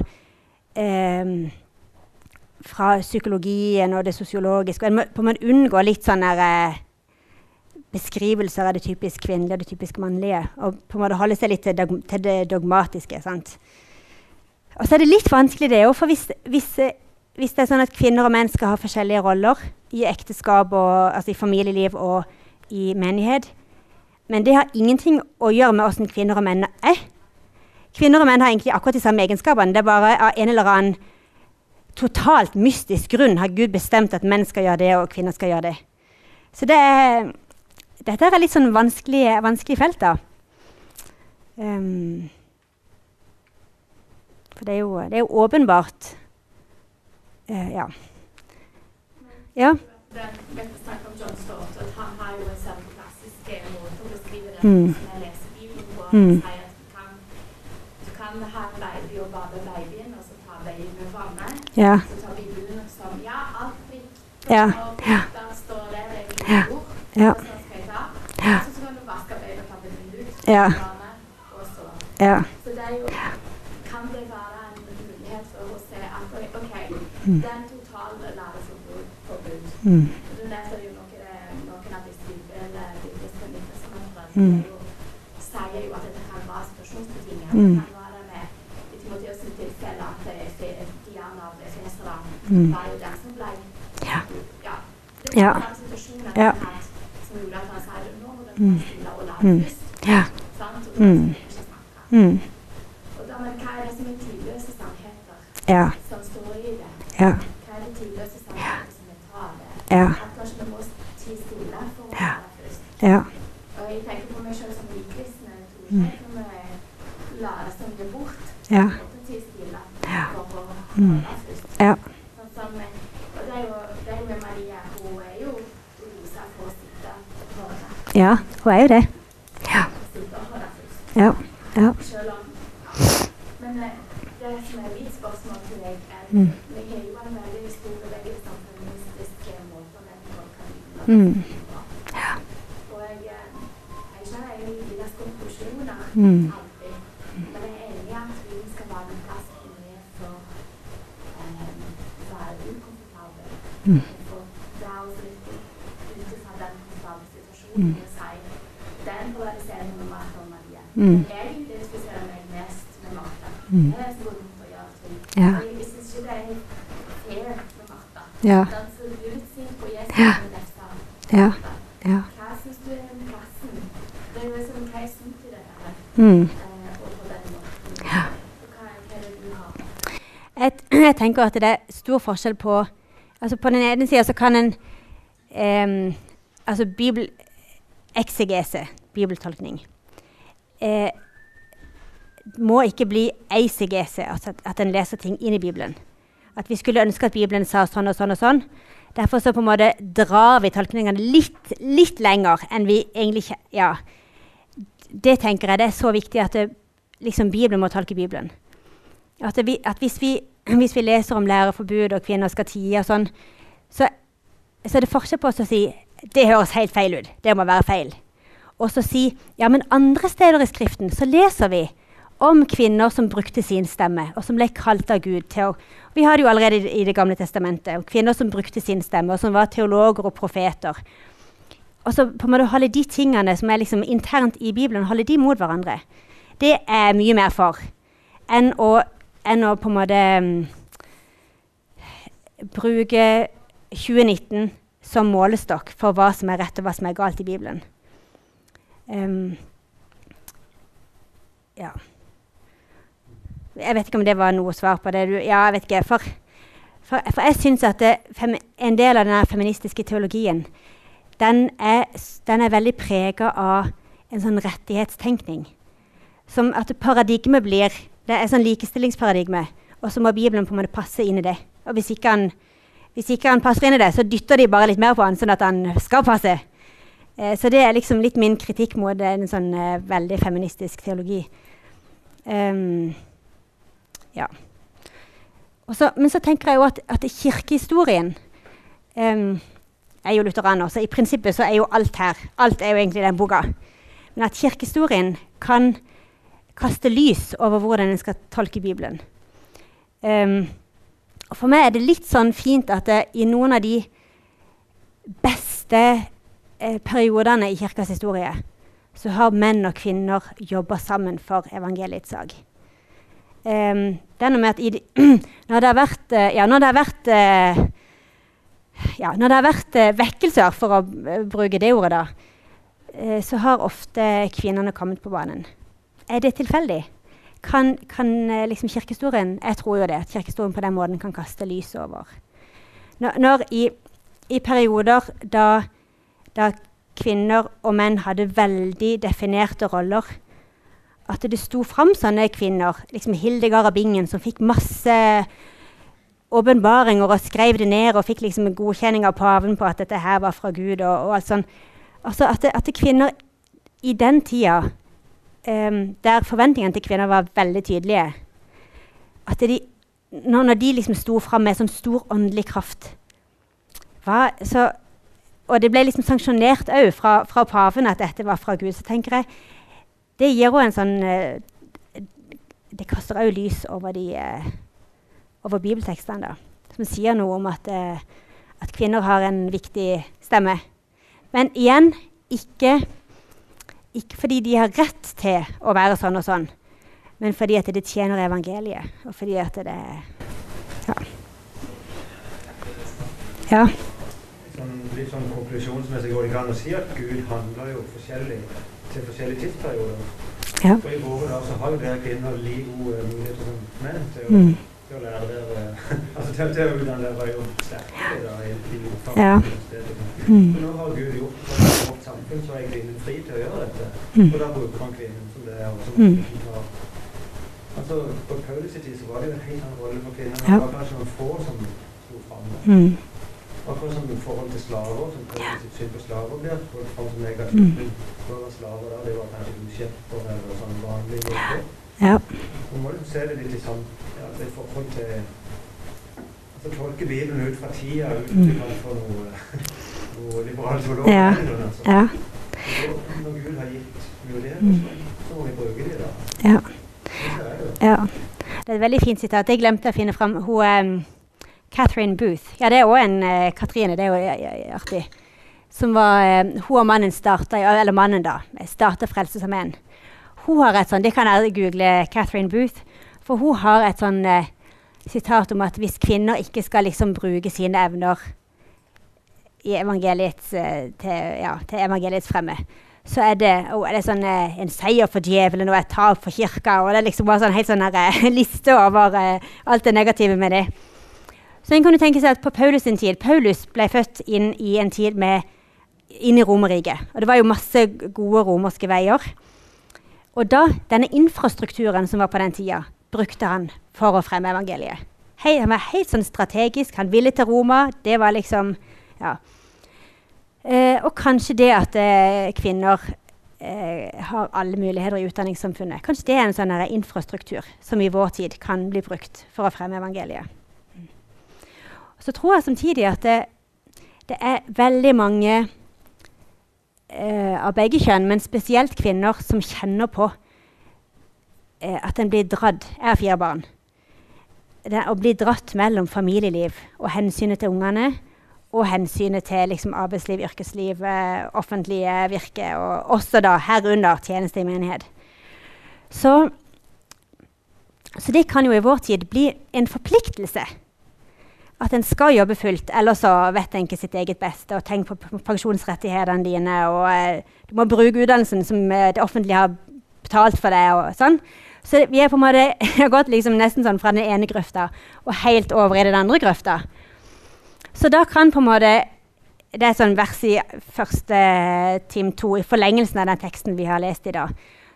eh, fra psykologien og det sosiologiske. Og en må på en måte unngå litt sånne eh, beskrivelser av det typisk kvinnelige og det typisk mannlige. Og på en måte holde seg litt til, til det dogmatiske. sant? Og så er det litt vanskelig, det òg. For hvis, hvis, hvis det er sånn at kvinner og menn skal ha forskjellige roller i ekteskap, og, altså i familieliv og i menighet Men det har ingenting å gjøre med åssen kvinner og menn er. Kvinner og menn har egentlig akkurat de samme egenskapene. Det er bare av en eller annen totalt mystisk grunn har Gud bestemt at menn skal gjøre det, og kvinner skal gjøre det. Så det er, dette er litt sånn vanskelig, vanskelig felt, da. Um, for det er jo, det er jo åpenbart uh, Ja. Ja. Den, dette snakker om John Stott, at han har jo en sånn klassisk eh, måte å beskrive det Mm. som jeg leser Bibelen på. Mm. Ja. Ja. ja. Ja. Ja. og så. Ja. Så det er jo Kan det være en mulighet for å se at OK, den totale læreforbud forbud. Mm. Du leser jo noen av disse bibel- bibliske nytelsesmøntrene. De jo- sier jo at dette kan være situasjonsbetinget. Mm. Det kan være med i Timoteus' tilfelle at det er Fe- Diana av Efesere Mm. var jo den som ble Ja. ja. Det Ja. var en situasjon Ja. han hadde som gjorde at han sa Ja. Ja. ja. Mm. Mm. Ja. Mm. vi. Mm. Ja. Ja. Ja. Vi Ja. Ja. Og jeg tenker på meg selv som nykristne. Mm. jeg kan lære som det bort. Ja. Ja. Mm. Ja. Sånn som, eh, og det er jo det er jo med Maria. Hun er jo rosa for å sitte og høre. Ja. Hun er jo det. Ja. Ja. Ja. Men eh, det som er mitt spørsmål til deg, er Mm. Vi har jo en veldig stor bevegelse om feministisk eh, måte å på. Mm. Og jeg, eh, jeg kjenner egentlig deres konklusjoner Mm. alltid. Men jeg er enig i at vi skal være en plass hvor vi er for eh, være ukomfortable. Mm. For det er også litt ut fra den komfortable situasjonen Mm. å si den polariseringen med Martha og Maria. Mm. Jeg identifiserer meg mest med Martha. Mm. Det er så vondt å gjøre ting. Ja. Og jeg synes ikke det er helt fair med Martha. Ja. Den som Gud sier på Jesus Ja. med dette. Ja. Martha. Ja. Hva syns du er den plassen? Det er jo liksom hva jeg syns i det her. Mm. Eh, og på den måten. Ja. Og Hva, hva er det du har? Jeg, jeg tenker at det er stor forskjell på altså På den ene sida så kan en em, Altså bibel, eksegese, bibeltolkning, eh, må ikke bli eisegese, altså at, at en leser ting inn i Bibelen. At vi skulle ønske at Bibelen sa sånn og sånn og sånn. Derfor så på en måte drar vi tolkningene litt, litt lenger enn vi egentlig Ja. det tenker jeg det er så viktig at det, liksom Bibelen må tolke Bibelen. At, det, at hvis, vi, hvis, vi, leser om læreforbud og kvinner skal tie og sånn, så, så, er det forskjell på oss å si det høres helt feil ut. Det må være feil. Og så si ja, men andre steder i Skriften så leser vi om kvinner som brukte sin stemme, og som ble kalt av Gud til å Vi har det jo allerede i, i Det gamle testamentet. om Kvinner som brukte sin stemme, og som var teologer og profeter. Og så på en måte holde de tingene som er liksom internt i Bibelen, holde de mot hverandre. Det er mye mer for enn å, enn å på en måte um, bruke 2019 som målestokk for hva som er rett og hva som er galt i Bibelen. Um, ja. Jeg vet ikke om det var noe svar på det. Du, ja, jeg vet ikke. For, for, for jeg syns at det, en del av den feministiske teologien den er, den er veldig prega av en sånn rettighetstenkning. Som at paradigmet blir Det er sånn likestillingsparadigme, og så må Bibelen på en måte passe inn i det. Og hvis ikke han hvis ikke han passer inn i det, så dytter de bare litt mer på han, sånn at han skal passe. Eh, så det er liksom litt min kritikk mot en sånn eh, veldig feministisk teologi. Um, ja. Også, men så tenker jeg jo at, at kirkehistorien um, er jo lutheraner, så i prinsippet så er jo alt her. Alt er jo egentlig den boka. Men at kirkehistorien kan kaste lys over hvordan en skal tolke Bibelen. Um, og for meg er det litt sånn fint at det, i noen av de beste eh, periodene i kirkas historie så har menn og kvinner jobba sammen for evangeliets sak. Um, det er noe med at de, når det har vært, uh, ja, når det har vært uh, ja, når det har vært uh, vekkelser, for å bruke det ordet, da, så har ofte kvinnene kommet på banen. Er det tilfeldig? kan, kan eh, liksom kirkehistorien Jeg tror jo det, at kirkehistorien på den måten kan kaste lys over. Når, når i, i, perioder da, da, kvinner og menn hadde veldig definerte roller At det sto fram sånne kvinner, liksom Hildegard av Bingen, som fikk masse åpenbaringer og skrev det ned og fikk liksom en godkjenning av paven på at dette her var fra Gud. og, og alt sånn. Altså at, at kvinner i den tida um, der forventningene til kvinner var veldig tydelige. At de, når, når de liksom sto fram med sånn stor åndelig kraft hva, så, Og det ble liksom sanksjonert òg fra, fra, paven at dette var fra Gud. Så tenker jeg det gir òg en sånn uh, Det kaster òg lys over, de, uh, over bibeltekstene, da, som sier noe om at, uh, at kvinner har en viktig stemme. Men igjen ikke ikke fordi de har rett til å være sånn og sånn, men fordi at det tjener evangeliet. Og fordi at det Ja. ja. Sånn, litt sånn konklusjonsmessig går det an å si at Gud handler jo forskjellig til forskjellige tidsperioder. Ja. For i våre dager så har jo dere kvinner like gode muligheter som menn til å, å lære dere Altså til dere i, i ordfag. Ja. Mm. Nå har Gud gjort det samfunn så er kvinnen fri til å gjøre dette. Mm. Og da bruker man kvinnen som det er. Som mm. Altså, På Paulus' tid så var det jo en helt annen rolle for kvinner. Det var kanskje noen få som sto fram. Akkurat som i forhold til slaver, som kanskje sitt syn på slaver blir holdt fram som negativt. Mm. Men var slaver da? Det var kanskje uskjepper eller sånn grupper. Ja. Man må du se det litt i sånn ja, i forhold til altså Tolke Bibelen ut fra tida uten mm. noe, noe og liberale. Ja. Altså. ja. Når Gud har gitt muligheter, mm. så må vi bruke det. da. Ja. ja. Det er et veldig fint sitat. Jeg glemte å finne fram hun um, Catherine Booth. Ja, det er òg en uh, Katrine. Det er jo artig. Som var, uh, hun og mannen starta Eller mannen, da. Starta Frelsesarmeen. Hun har et sånt, Det kan jeg google Catherine Booth. For hun har et sånn eh, sitat om at hvis kvinner ikke skal liksom bruke sine evner i evangeliets, eh, til, ja, til evangeliets fremme, så er det, oh, er det sånn, eh, en seier for djevelen og et tap for kirka. og Det er liksom bare sånn helt sånn her, eh, liste over uh, alt det negative med det. Så en kunne tenke seg at På Paulus' sin tid Paulus ble født inn i en tid med, inn i Romerriket. Og det var jo masse gode romerske veier. Og da, denne infrastrukturen som var på den tida, brukte han for å fremme evangeliet. Hei, han var helt sånn strategisk. Han ville til Roma. Det var liksom ja. Eh, og kanskje det at eh, kvinner eh, har alle muligheter i utdanningssamfunnet. Kanskje det er en sånn infrastruktur som i vår tid kan bli brukt for å fremme evangeliet. Så tror jeg samtidig at det, det er veldig mange eh, av begge kjønn, men spesielt kvinner, som kjenner på at en blir dratt. Jeg har fire barn. Det å bli dratt mellom familieliv og hensynet til ungene og hensynet til liksom, arbeidsliv, yrkesliv, eh, offentlige virke, og også da herunder tjeneste i menighet. Så, så, det kan jo i vår tid bli en forpliktelse. At en skal jobbe fullt, eller så vet en ikke sitt eget beste. Og tenk på pensjonsrettighetene dine, og eh, du må bruke utdannelsen som eh, det offentlige har betalt for deg. og sånn. Så vi er på en måte, har gått liksom nesten sånn fra den ene grøfta og helt over i den andre grøfta. Så da kan på en måte Det er sånn vers i første time to, i forlengelsen av den teksten vi har lest i dag.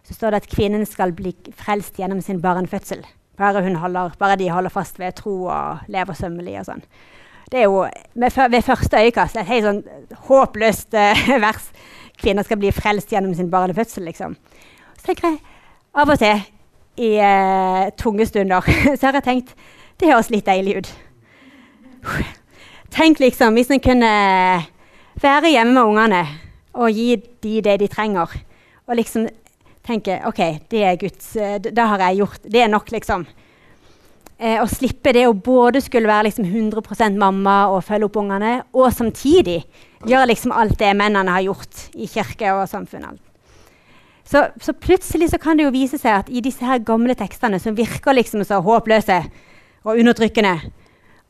Så står det at kvinnen skal bli frelst gjennom sin barnefødsel. Bare, holder, bare de holder fast ved tro og lever sømmelig og sånn. Det er jo med, ved første øyekast et helt sånn håpløst uh, vers. Kvinner skal bli frelst gjennom sin barnefødsel, liksom. Så tenker jeg av og til i eh, tunge stunder så har jeg tenkt det høres litt deilig ut. Tenk liksom hvis en kunne være hjemme med ungene og gi de det de trenger. Og liksom tenke OK, det er Guds Da har jeg gjort Det er nok, liksom. Eh, å slippe det å både skulle være liksom 100% mamma og følge opp ungene, og samtidig gjøre liksom alt det mennene har gjort i kirke og samfunnet. Så, så, plutselig så kan det jo vise seg at i disse her gamle tekstene, som virker liksom så håpløse og undertrykkende,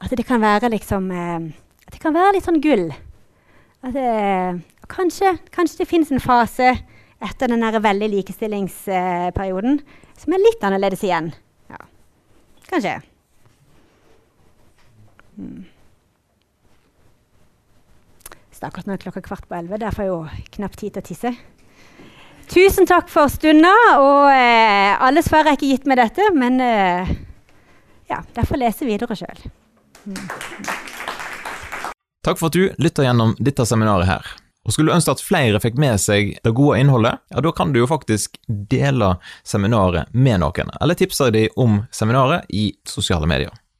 at det kan være liksom eh, Det kan være litt sånn gull. At det, kanskje, kanskje det finnes en fase etter den veldig likestillingsperioden som er litt annerledes igjen. Ja. Kanskje. Hmm. Stakkars nå er klokka kvart på elleve. Der får jeg jo knapt tid til å tisse. Tusen takk for stunda. Og eh, alle svar er ikke gitt med dette, men eh, ja, derfor leser videre sjøl. Takk for at du lytter gjennom dette seminaret her. Og Skulle du ønske at flere fikk med seg det gode innholdet, ja, da kan du jo faktisk dele seminaret med noen, eller tipse dem om seminaret i sosiale medier.